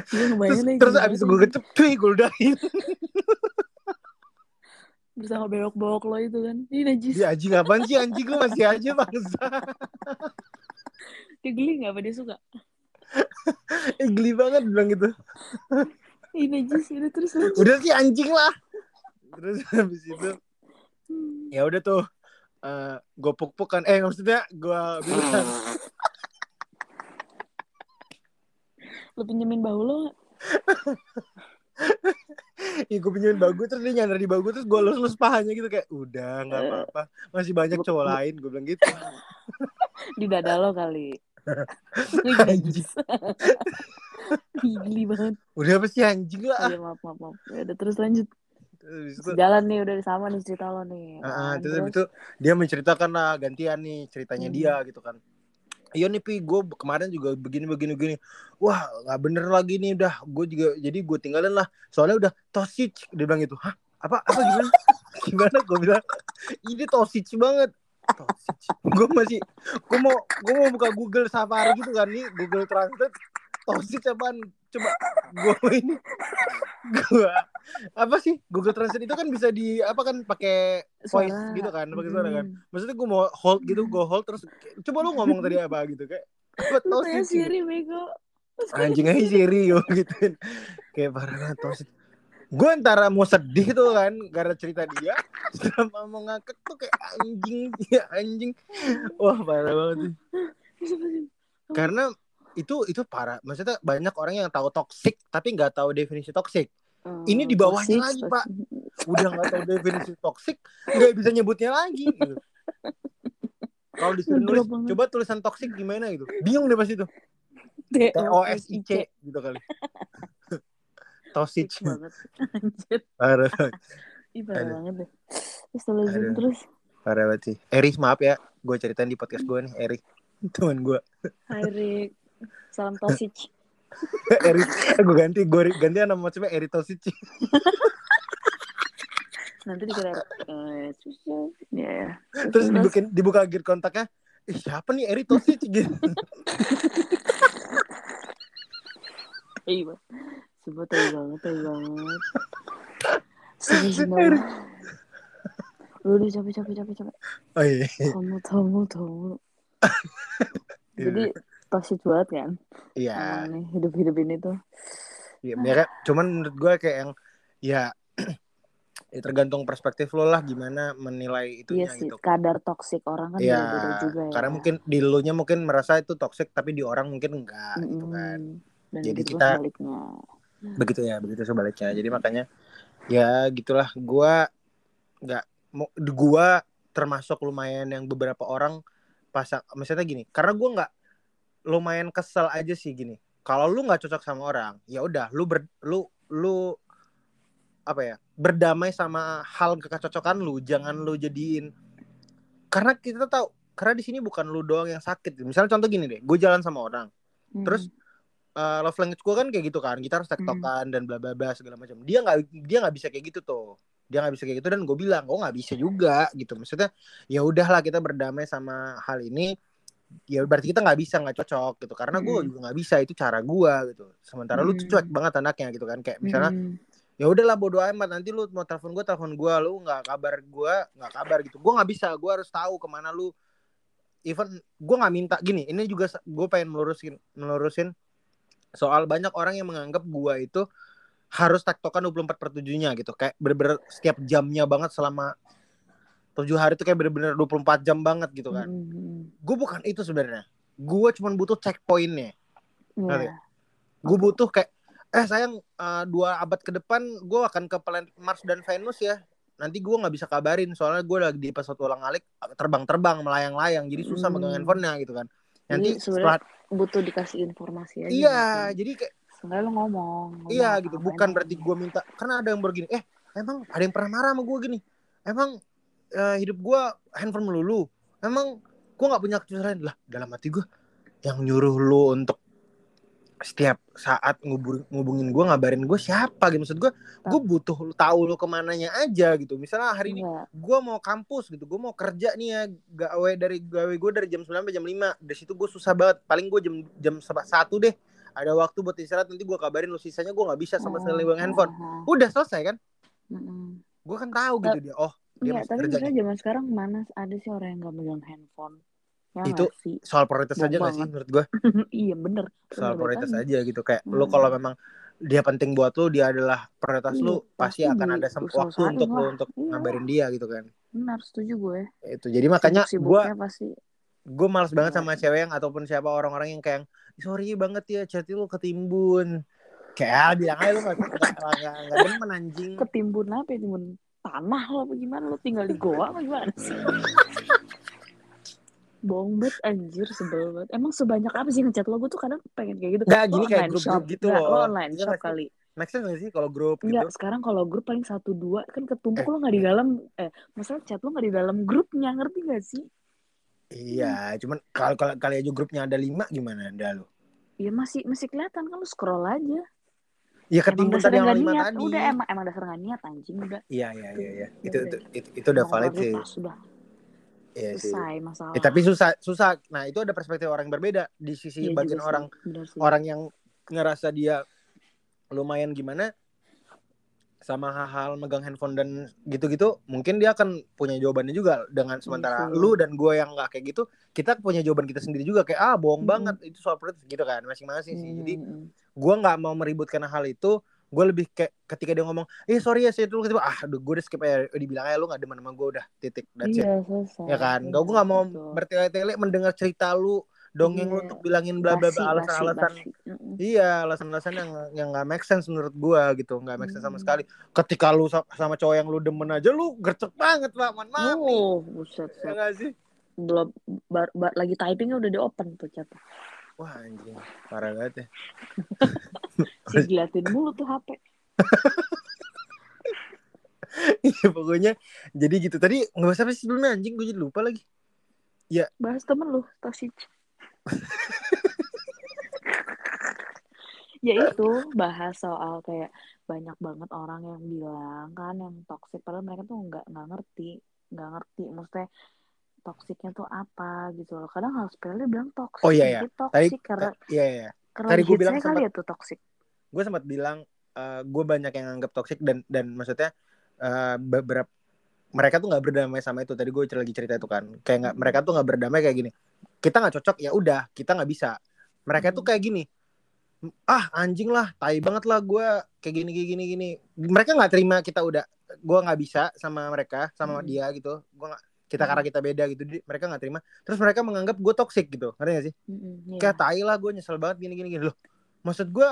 Gue terus terus abis tuh. gue kecup, cuy, gue udahin. bersama bewok-bewok lo itu kan. Ini najis. Dia anjing apaan sih anjing gue masih aja bangsa. Dia geli nggak apa dia suka? geli banget bilang gitu. Ini najis. Udah terus lanjut. Udah sih anjing lah. Terus habis itu Hmm. ya udah tuh eh gue puk-pukan eh maksudnya gue bilang Lo pinjemin bahu lo nggak? ya gue pinjemin bagu terus dia nyandar di bagu terus gue lus-lus pahanya gitu kayak udah nggak apa-apa masih banyak cowok lain gue bilang gitu Di dada lo kali. Ini Geli banget. udah apa sih anjing lah Iya maaf maaf maaf. Ya udah terus lanjut. Terus itu Jalan nih udah sama nih cerita lo nih. Kan? terus habis itu dia menceritakan lah gantian nih ceritanya Hmm. dia gitu kan. Iya nih pi, gue kemarin juga begini begini begini. Wah nggak bener lagi nih udah. Gue juga jadi gue tinggalin lah. Soalnya udah toxic. Dia bilang gitu. Hah? Apa? Apa gimana? gimana? Gue bilang ini toxic banget. Gue masih, gue mau, gue mau buka Google Safari gitu kan nih, Google Translate. Toxic apaan? Coba gue ini, gue apa sih? Google Translate itu kan bisa di apa kan pakai voice Suara. gitu kan, pakai suara kan. Hmm. maksudnya gue mau hold gitu gue hold terus coba lu ngomong tadi apa gitu kayak tanya toxic Siri bego. anjing aja Siri yo gituin kayak parah banget toxic gue antara mau sedih tuh kan karena cerita dia. Sama mau ngakak tuh kayak anjing ya anjing. Wah parah banget sih. Karena itu itu parah maksudnya banyak orang yang tahu toxic tapi nggak tahu definisi toxic Ini di bawahnya Toxic, lagi, toxic. Pak. udah nggak tahu definisi toxic nggak bisa nyebutnya lagi gitu. kalau disuruh nulis banget. coba tulisan toxic gimana gitu bingung deh pas itu T O S I C gitu kali toxic banget. Anjir. parah parah banget deh. Terus terus. parah banget sih Eris maaf ya gue ceritain di podcast gue nih Eris teman gue Rick. Salam toxic. Eris gue ganti gue ganti nama macamnya Eri toxic Nanti dikira eh. Ya, terus dibuka dibuka gear kontaknya Ih, siapa nih Eri toxic gitu Iya. Coba tai banget, tai banget. Lu udah capek, capek, capek, capek. oh iya Tamu, tamu, tamu. Jadi toxic banget kan? iya Emang nih, hidup-hidup ini tuh. Iya, ya, cuman menurut gue kayak yang ya ya tergantung perspektif lo lah gimana menilai Iya itunya sih, gitu. kadar toxic orang kan Iya, beda-beda juga ya. karena mungkin di lo nya mungkin merasa itu toxic tapi di orang mungkin enggak gitu kan. Dan Jadi kita- sebaliknya. Begitu ya, begitu sebaliknya. Jadi makanya ya gitulah gua nggak gua termasuk lumayan yang beberapa orang pasang misalnya gini, karena gua nggak lumayan kesel aja sih gini. Kalau lu nggak cocok sama orang, ya udah lu ber, lu lu apa ya berdamai sama hal kecocokan lu jangan lu jadiin. Karena kita tahu karena di sini bukan lu doang yang sakit. Misalnya contoh gini deh gue jalan sama orang. Hmm. terus uh, love language gue kan kayak gitu kan kita harus tektokan dan bla bla bla segala macam. Dia nggak dia nggak bisa kayak gitu tuh. Dia nggak bisa kayak gitu dan gue bilang gue nggak bisa juga gitu. Maksudnya ya udahlah kita berdamai sama hal ini ya berarti kita nggak bisa nggak cocok gitu. Karena gue juga nggak bisa itu cara gue gitu. Sementara lu tuh Mm. cuek banget anaknya gitu kan. Kayak misalnya Mm. ya udahlah bodo amat nanti lu mau telepon gue telepon gue lu nggak kabar gue nggak kabar gitu. Gue nggak bisa gue harus tahu ke mana lu. Even gue nggak minta gini ini juga gue pengen melurusin melurusin soal banyak orang yang menganggap gue itu harus tektokan 24 per 7 nya gitu. Kayak bener-bener setiap jamnya banget selama tujuh hari itu kayak bener-bener 24 jam banget gitu kan Mm. gue bukan itu sebenarnya gue cuma butuh checkpointnya Ngerti? Iya. gue butuh kayak eh sayang eh, dua abad ke depan gue akan ke planet Mars dan Venus ya nanti gue nggak bisa kabarin soalnya gue lagi di pesawat ulang alik terbang-terbang melayang-layang jadi susah Hmm. megang handphonenya gitu kan nanti setelah butuh dikasih informasi aja. iya gitu. jadi kayak Seenggaknya lo ngomong. ngomong iya gitu bukan berarti gue minta karena ada yang begini eh emang ada yang pernah marah sama gue gini emang eh, hidup gue handphone melulu. Emang gue nggak punya kecuali lah dalam hati gue yang nyuruh lu untuk setiap saat ngubur, ngubungin gue ngabarin gue siapa gitu. Maksud gue gue butuh lu tahu lu ke mananya aja gitu. Misalnya hari ini Iya. gue mau kampus gitu gue mau kerja nih ya gawe dari gawe gue dari jam 9 sampai jam 5 dari situ gue susah banget. Paling gue jam jam satu deh. Ada waktu buat istirahat nanti gue kabarin lu. Sisanya gue nggak bisa sama sekali bang handphone. Ah, ah, udah selesai kan? Gue kan tahu gitu dia oh dia Enggak, masih tapi misalnya zaman sekarang mana ada sih orang yang gak megang handphone? Ya Itu sih? soal prioritas aja gak sih menurut gue iya bener. soal Bener prioritas aja gitu kayak lu Hmm. kalau memang dia penting buat lu dia adalah prioritas Iya, lu pasti pasti akan ada sem- waktu untuk lu lah. untuk Iya. ngabarin dia gitu kan Benar, setuju gue. itu jadi makanya gue pasti. gue males banget Iya. sama cewek yang ataupun siapa orang-orang yang kayak sorry banget ya chat lu ketimbun kayak ah, bilang aja lu gak, gak, gak, gak, gak demen anjing Ketimbun apa ya? Timbun tanah lo apa gimana? Lo tinggal di goa apa gimana sih? Bohong banget anjir sebel banget. Emang sebanyak apa sih ngechat lo? Gue tuh kadang pengen kayak gitu. Nggak, Lo gini kayak grup-grup shop. gitu Nggak, loh. Lo online Iya shop nggak kali. make sense gak sih kalau grup gitu Enggak, sekarang kalau grup paling satu dua kan ketumpuk Eh. lo nggak di dalam eh masalah chat lo nggak di dalam grupnya ngerti gak sih? iya cuman kalau kalau kali aja grupnya ada lima gimana anda lu Ya masih masih kelihatan kan lo scroll aja. Ya ketimbun tadi yang lima niat. tadi. Udah emang emang dasar nggak niat anjing udah. iya iya iya iya. Ya itu, itu itu itu udah valid sih. Sudah. Iya sih. Selesai masalah. Eh, tapi susah susah. Nah itu ada perspektif orang yang berbeda. Di sisi Iya bagian orang orang yang ngerasa dia lumayan gimana sama hal-hal megang handphone dan gitu-gitu mungkin dia akan punya jawabannya juga dengan sementara sih. lu dan gue yang nggak kayak gitu kita punya jawaban kita sendiri juga kayak ah bohong Mm-mm. banget. Itu soal prioritas gitu kan masing-masing sih. Jadi gue nggak mau meributkan hal itu gue lebih kayak ketika dia ngomong eh sorry ya saya dulu tiba ah aduh gue udah skip aja dibilang aja lu nggak demen sama gue udah titik that's it Iya selesai. ya kan Iya, gue nggak mau betul. bertele-tele mendengar cerita lu dongeng lu Iya. untuk bilangin bla bla bla alasan-alasan. Iya, alasan-alasan yang yang nggak make sense menurut gua gitu, nggak make sense sama Hmm. sekali. Ketika lu sa- sama cowok yang lu demen aja lu gercep banget, Pak. Man, maaf nih. Oh, buset, Ya buset. nggak sih? Belum bar, bar- lagi typingnya udah di open tuh chat. Wah, anjing. Parah banget ya. Si diliatin mulu tuh HP. Iya, pokoknya jadi gitu. Tadi nggak usah apa sih sebelumnya anjing, gue jadi lupa lagi. Bahas temen lu, toxic. ya itu bahas soal kayak banyak banget orang yang bilang kan yang toxic padahal mereka tuh nggak nggak ngerti nggak ngerti maksudnya toksiknya tuh apa gitu loh kadang hal sepele bilang toxic Oh, iya, iya. Mungkin Tadi karena iya iya. karena tadi hitsnya bilang kali sempat- ya tuh toxic Gue sempat bilang eh gue banyak yang anggap toxic dan dan maksudnya eh, beberapa mereka tuh nggak berdamai sama itu. Tadi gue lagi cerita itu kan. Kayak nggak mereka tuh nggak berdamai kayak gini. Kita nggak cocok ya udah, kita nggak bisa. Mereka tuh Hmm. kayak gini. Ah anjing lah, tai banget lah gue kayak gini gini gini gini. Mereka nggak terima kita udah, gue nggak bisa sama mereka, sama Hmm. dia gitu. Gue nggak kita Hmm. karena kita beda gitu, mereka nggak terima. Terus mereka menganggap gue toxic gitu, ngerti gak sih? Iya. kayak tai lah gue nyesel banget gini gini gini loh maksud gue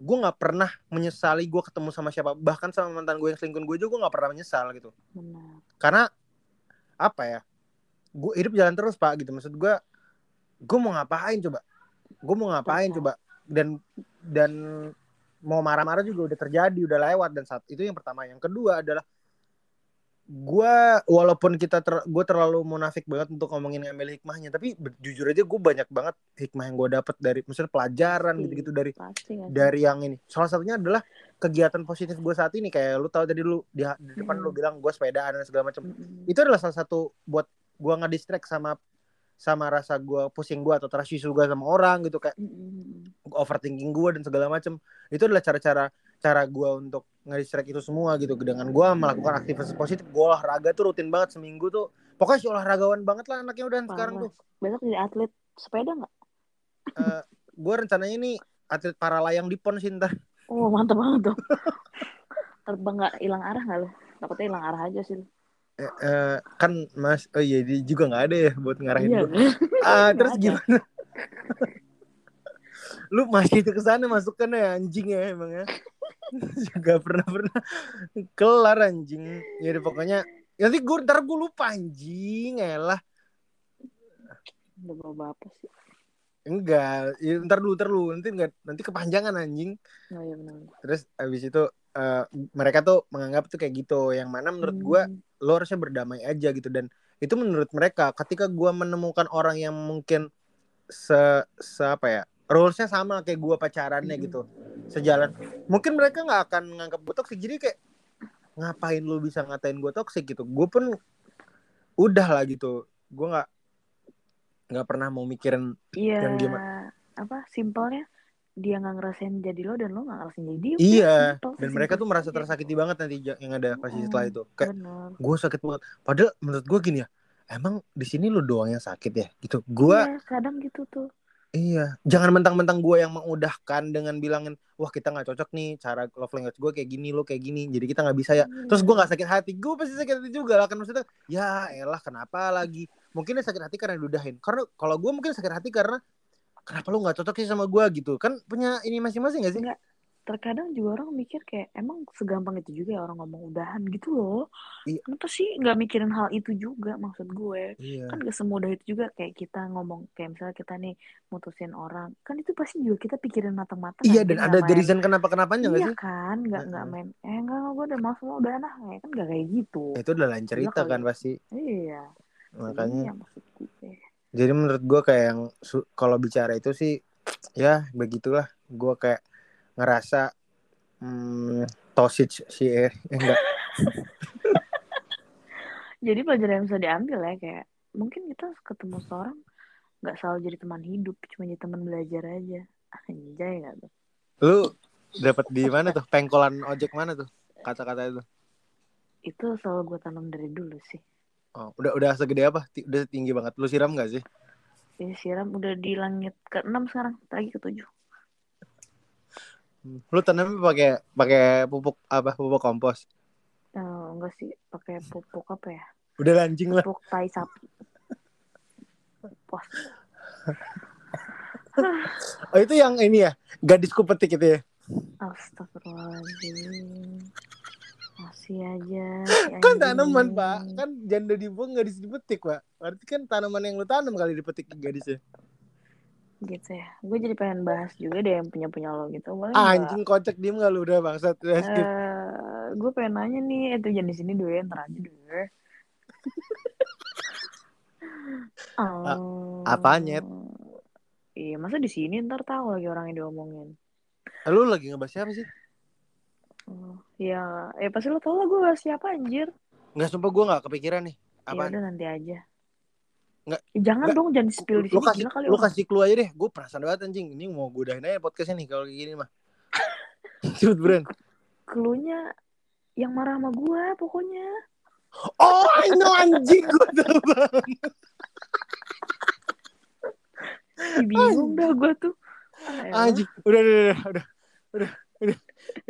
gue nggak pernah menyesali gue ketemu sama siapa bahkan sama mantan gue yang selingkuh gue juga gue nggak pernah menyesal gitu benar karena apa ya gue hidup jalan terus pak gitu maksud gue gue mau ngapain coba gue mau ngapain Betul. coba dan dan mau marah-marah juga udah terjadi udah lewat dan saat itu yang pertama yang kedua adalah gue walaupun kita ter, gue terlalu munafik banget untuk ngomongin ngambil hikmahnya tapi jujur aja gue banyak banget hikmah yang gue dapet dari misalnya pelajaran gitu-gitu dari pasti dari yang ini salah satunya adalah kegiatan positif gue saat ini kayak lu tahu tadi lu di, di depan Hmm. lu bilang gue sepedaan dan segala macam Mm-mm. itu adalah salah satu buat gue ngedistract sama sama rasa gue pusing gue atau trust issue gue sama orang gitu kayak Mm-mm. overthinking gue dan segala macam itu adalah cara-cara cara gue untuk ngedistract itu semua gitu dengan gue melakukan aktivitas positif gue olahraga tuh rutin banget seminggu tuh pokoknya si olahragawan banget lah anaknya udah sekarang Parah. tuh besok jadi atlet sepeda nggak gue rencananya ini atlet para layang di pon sih ntar Oh mantep banget tuh. Terbang nggak hilang arah nggak lo? Takutnya hilang arah aja sih. Eh, eh, kan mas oh iya dia juga nggak ada ya buat ngarahin Iya. gue ah terus ada. gimana lu masih itu ke sana masukkan ya anjing ya emang ya juga pernah pernah. Kelar anjing. Ya pokoknya nanti gue ntar gue lupa anjing. Elah. Udah bawa apa sih? enggak. Ya, ntar dulu ntar dulu. Nanti enggak nanti kepanjangan anjing. Oh iya benar. terus abis itu eh, mereka tuh menganggap tuh kayak gitu. Yang mana menurut gue Hmm. lo harusnya berdamai aja gitu. Dan itu menurut mereka ketika gua menemukan orang yang mungkin se, se apa ya rulesnya sama kayak gua pacarannya Mm-mm. gitu sejalan mungkin mereka nggak akan nganggap gue toxic jadi kayak ngapain lu bisa ngatain gue toxic gitu gue pun udah lah gitu gue nggak nggak pernah mau mikirin Iya. Yang gimana? Apa simpelnya? dia nggak ngerasain jadi lo dan lo nggak ngerasain jadi dia Iya, simple, dan mereka tuh merasa tersakiti banget nanti yang ada pasti Mm-mm, setelah itu. Kayak gue sakit banget. Padahal menurut gue gini ya, emang di sini lu doang yang sakit ya, gitu. Gue iya kadang gitu tuh iya, jangan mentang-mentang gue yang mengudahkan dengan bilangin, wah kita nggak cocok nih cara love language gue kayak gini, lo kayak gini, jadi kita nggak bisa ya. Terus gue nggak sakit hati, gue pasti sakit hati juga lah kan maksudnya. Ya elah kenapa lagi? Mungkin sakit hati karena diudahin. Karena kalau gue mungkin sakit hati karena kenapa lu nggak cocok sih sama gue gitu kan punya ini masing-masing gak sih? Enggak. Terkadang juga orang mikir kayak emang segampang itu juga ya orang ngomong udahan gitu loh Iya. kenapa sih nggak mikirin hal itu juga maksud gue Iya. kan gak semudah itu juga kayak kita ngomong kayak misalnya kita nih mutusin orang kan itu pasti juga kita pikirin matang-matang Iya kan, dan nggak ada main- reason kenapa kenapanya nggak iya sih? kan nggak nggak main eh enggak gue udah lo udah nah kan nggak kayak gitu Itu udah lain cerita kan pasti. iya Makanya iya jadi menurut gue kayak yang kalau bicara itu sih ya begitulah gue kayak ngerasa hmm, Tosic si eh, eh, enggak. Jadi pelajaran yang bisa diambil ya kayak mungkin kita ketemu seorang nggak selalu jadi teman hidup cuma jadi teman belajar aja. Anjay nggak tuh? Lu dapat di mana tuh? Pengkolan ojek mana tuh? Kata-kata itu. Itu selalu gue tanam dari dulu sih. Oh udah udah segede apa? Ti- udah tinggi banget. Lu siram gak sih? Ya siram. Udah di langit ke enam sekarang. Lagi ke tujuh lu tanamnya pakai pakai pupuk apa pupuk kompos? Eh, enggak sih pakai pupuk apa ya? Udah anjing lah. Pupuk tai sapi. Pos. Oh itu yang ini ya? Gadisku petik itu ya? Astagfirullahaladzim. Masih aja si kan anjing. tanaman pak. Kan janda dibuang gak dipetik pak. Berarti kan tanaman yang lu tanam kali dipetik gadisnya gitu ya. Gue jadi pengen bahas juga deh yang punya punya lo gitu. Boleh ah, anjing kocak diem gak lu? Udah bangsat. Udah skip. Eh, gue pengen nanya nih. Itu jangan di sini dulu ya. Ntar aja dulu. Oh. apanya? Iya, masa di sini? Ntar tahu lagi orang yang diomongin. lu lagi ngebahas siapa sih? Oh, ya, ya pasti lo tau lah gue bahas siapa anjir. nggak sumpah gue nggak kepikiran nih. Ya apa udah nanti aja. Nggak, Ya, jangan nggak. dong, jangan di spill di lu sini kasih gila kali lu kasih clue aja deh. Gue penasaran banget anjing. Ini mau gue udahin aja podcastnya nih kalau kayak gini mah. Cepet Bren. Cluenya yang marah sama gue pokoknya. oh I know anjing. Gue tahu banget. Bingung dah gue tuh. Anjing. Udah udah udah udah. Udah udah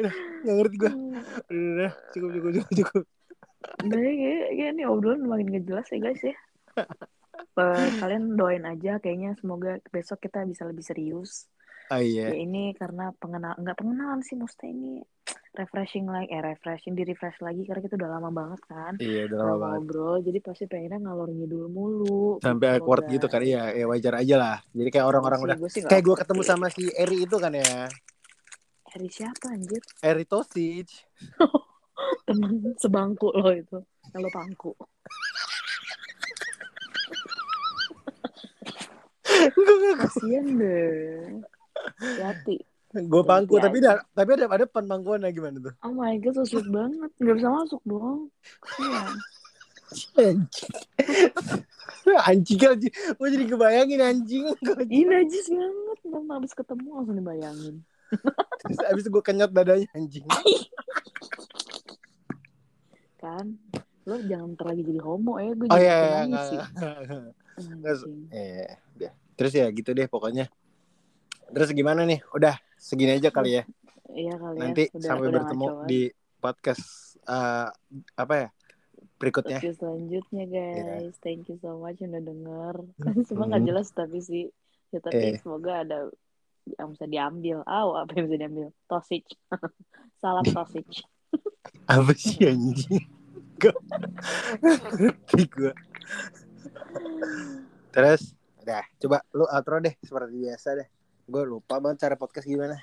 udah. Nggak ngerti gue udah, udah, udah. Cukup cukup cukup cukup. Udah ya, kayak nih obrolan makin gak jelas ya guys ya. Kalian doain aja kayaknya semoga besok kita bisa lebih serius. ah iya. Ya ini karena pengenal nggak pengenalan sih maksudnya ini refreshing lagi eh refreshing di refresh lagi karena kita udah lama banget kan iya udah lama banget. ngobrol jadi pasti pengennya ngalor ngidul mulu sampai gitu awkward gitu kan. iya ya wajar aja lah. Jadi kayak orang-orang Gua udah gua nggak kayak gue ketemu sama si Eri itu kan ya. Eri siapa anjir? Eri Tosic temen sebangku lo itu. Yang lo pangku kasian deh. Hati gue pangku tapi ada tapi ada ada pangkuan gimana tuh? Oh my god sweet banget. Nggak bisa masuk dong. Kasian. Anjing. Anjing gue jadi kebayangin anjing. Ini najis banget. Ntar habis ketemu langsung dibayangin. Terus abis gue kenyot dadanya anjing. Kan? Lo jangan terlagi jadi homo ya gue oh jadi iya iya nangis nggak sih. Nggak, nggak. Terus ya gitu deh pokoknya terus gimana nih udah segini aja kali ya iya kali ya nanti udah, sampai udah bertemu ngaco di podcast eh, apa ya berikutnya Oke selanjutnya guys, thank you so much udah denger. Semua nggak Hmm. jelas tapi sih, ya tapi Eh. semoga ada yang bisa diambil. Aw, apa yang bisa diambil? Tosich. Salam tosich. apa sih anjing gue terus udah coba lu outro deh seperti biasa deh gue lupa banget cara podcast gimana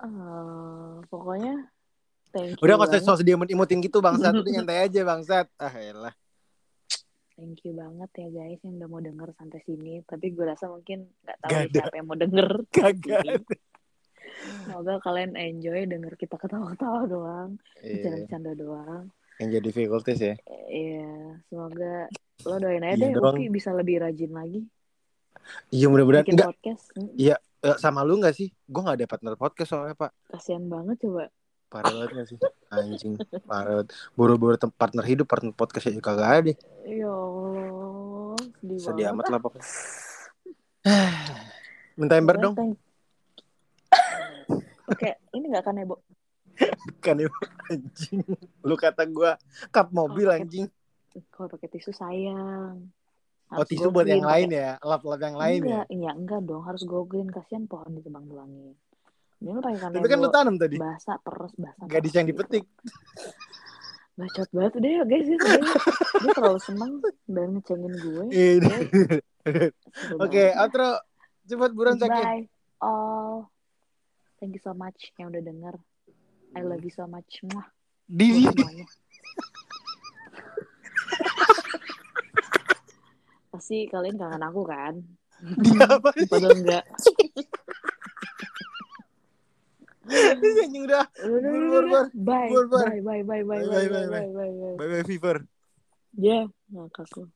Eh, pokoknya thank you udah banget. sos dia imutin gitu bangsat udah nyantai aja bangsat ah elah Thank you banget ya guys yang udah mau denger sampai sini. Tapi gue rasa mungkin nggak tahu Gak ada. siapa yang mau denger. kagak Semoga kalian enjoy denger kita ketawa-ketawa doang, Iya, bercanda-bercanda doang. Yang jadi difficulties ya Iya, semoga lo doain aja Iya deh dong. Bisa lebih rajin lagi iya mudah-mudahan bikin enggak podcast. Mm. Iya, Eh, sama lu nggak sih? Gue nggak ada partner podcast soalnya pak. Kasian banget coba. Parah banget gak sih? Anjing, parah banget. Buru-buru partner hidup, partner podcast ya kagak ada. Ya Allah, sedih, Sedih banget. amat lah pokoknya. Minta ember dong. Pakai ini nggak kan Ebo? Kan ya, anjing. Lu kata gue kap mobil Oh, anjing. Kalau pakai tisu sayang. Oh Harus tisu buat yang green, lain ya, lap-lap yang lain ya. enggak, Iya enggak dong, harus go green kasihan pohon ditebang tulangin. Ini lu pakai Tapi kan lu tanam tadi. basah terus basah. Gadis yang gitu. dipetik. Bacot banget udah ya guys, dia, terlalu seneng dan ngecengin gue. Seru Oke, banget. outro. Cepet buruan. Bye all. Thank you so much yang udah denger. I love you so much. Muah. Di. Pasti kalian kangen aku kan? di apa? Padahal enggak. Anjing udah. Udah, bur, udah. bur. Bye. Bur, bur. Bye, bye, bye, bye, Bye, bye, bye, bye, bye, bye, bye, bye. Bye bye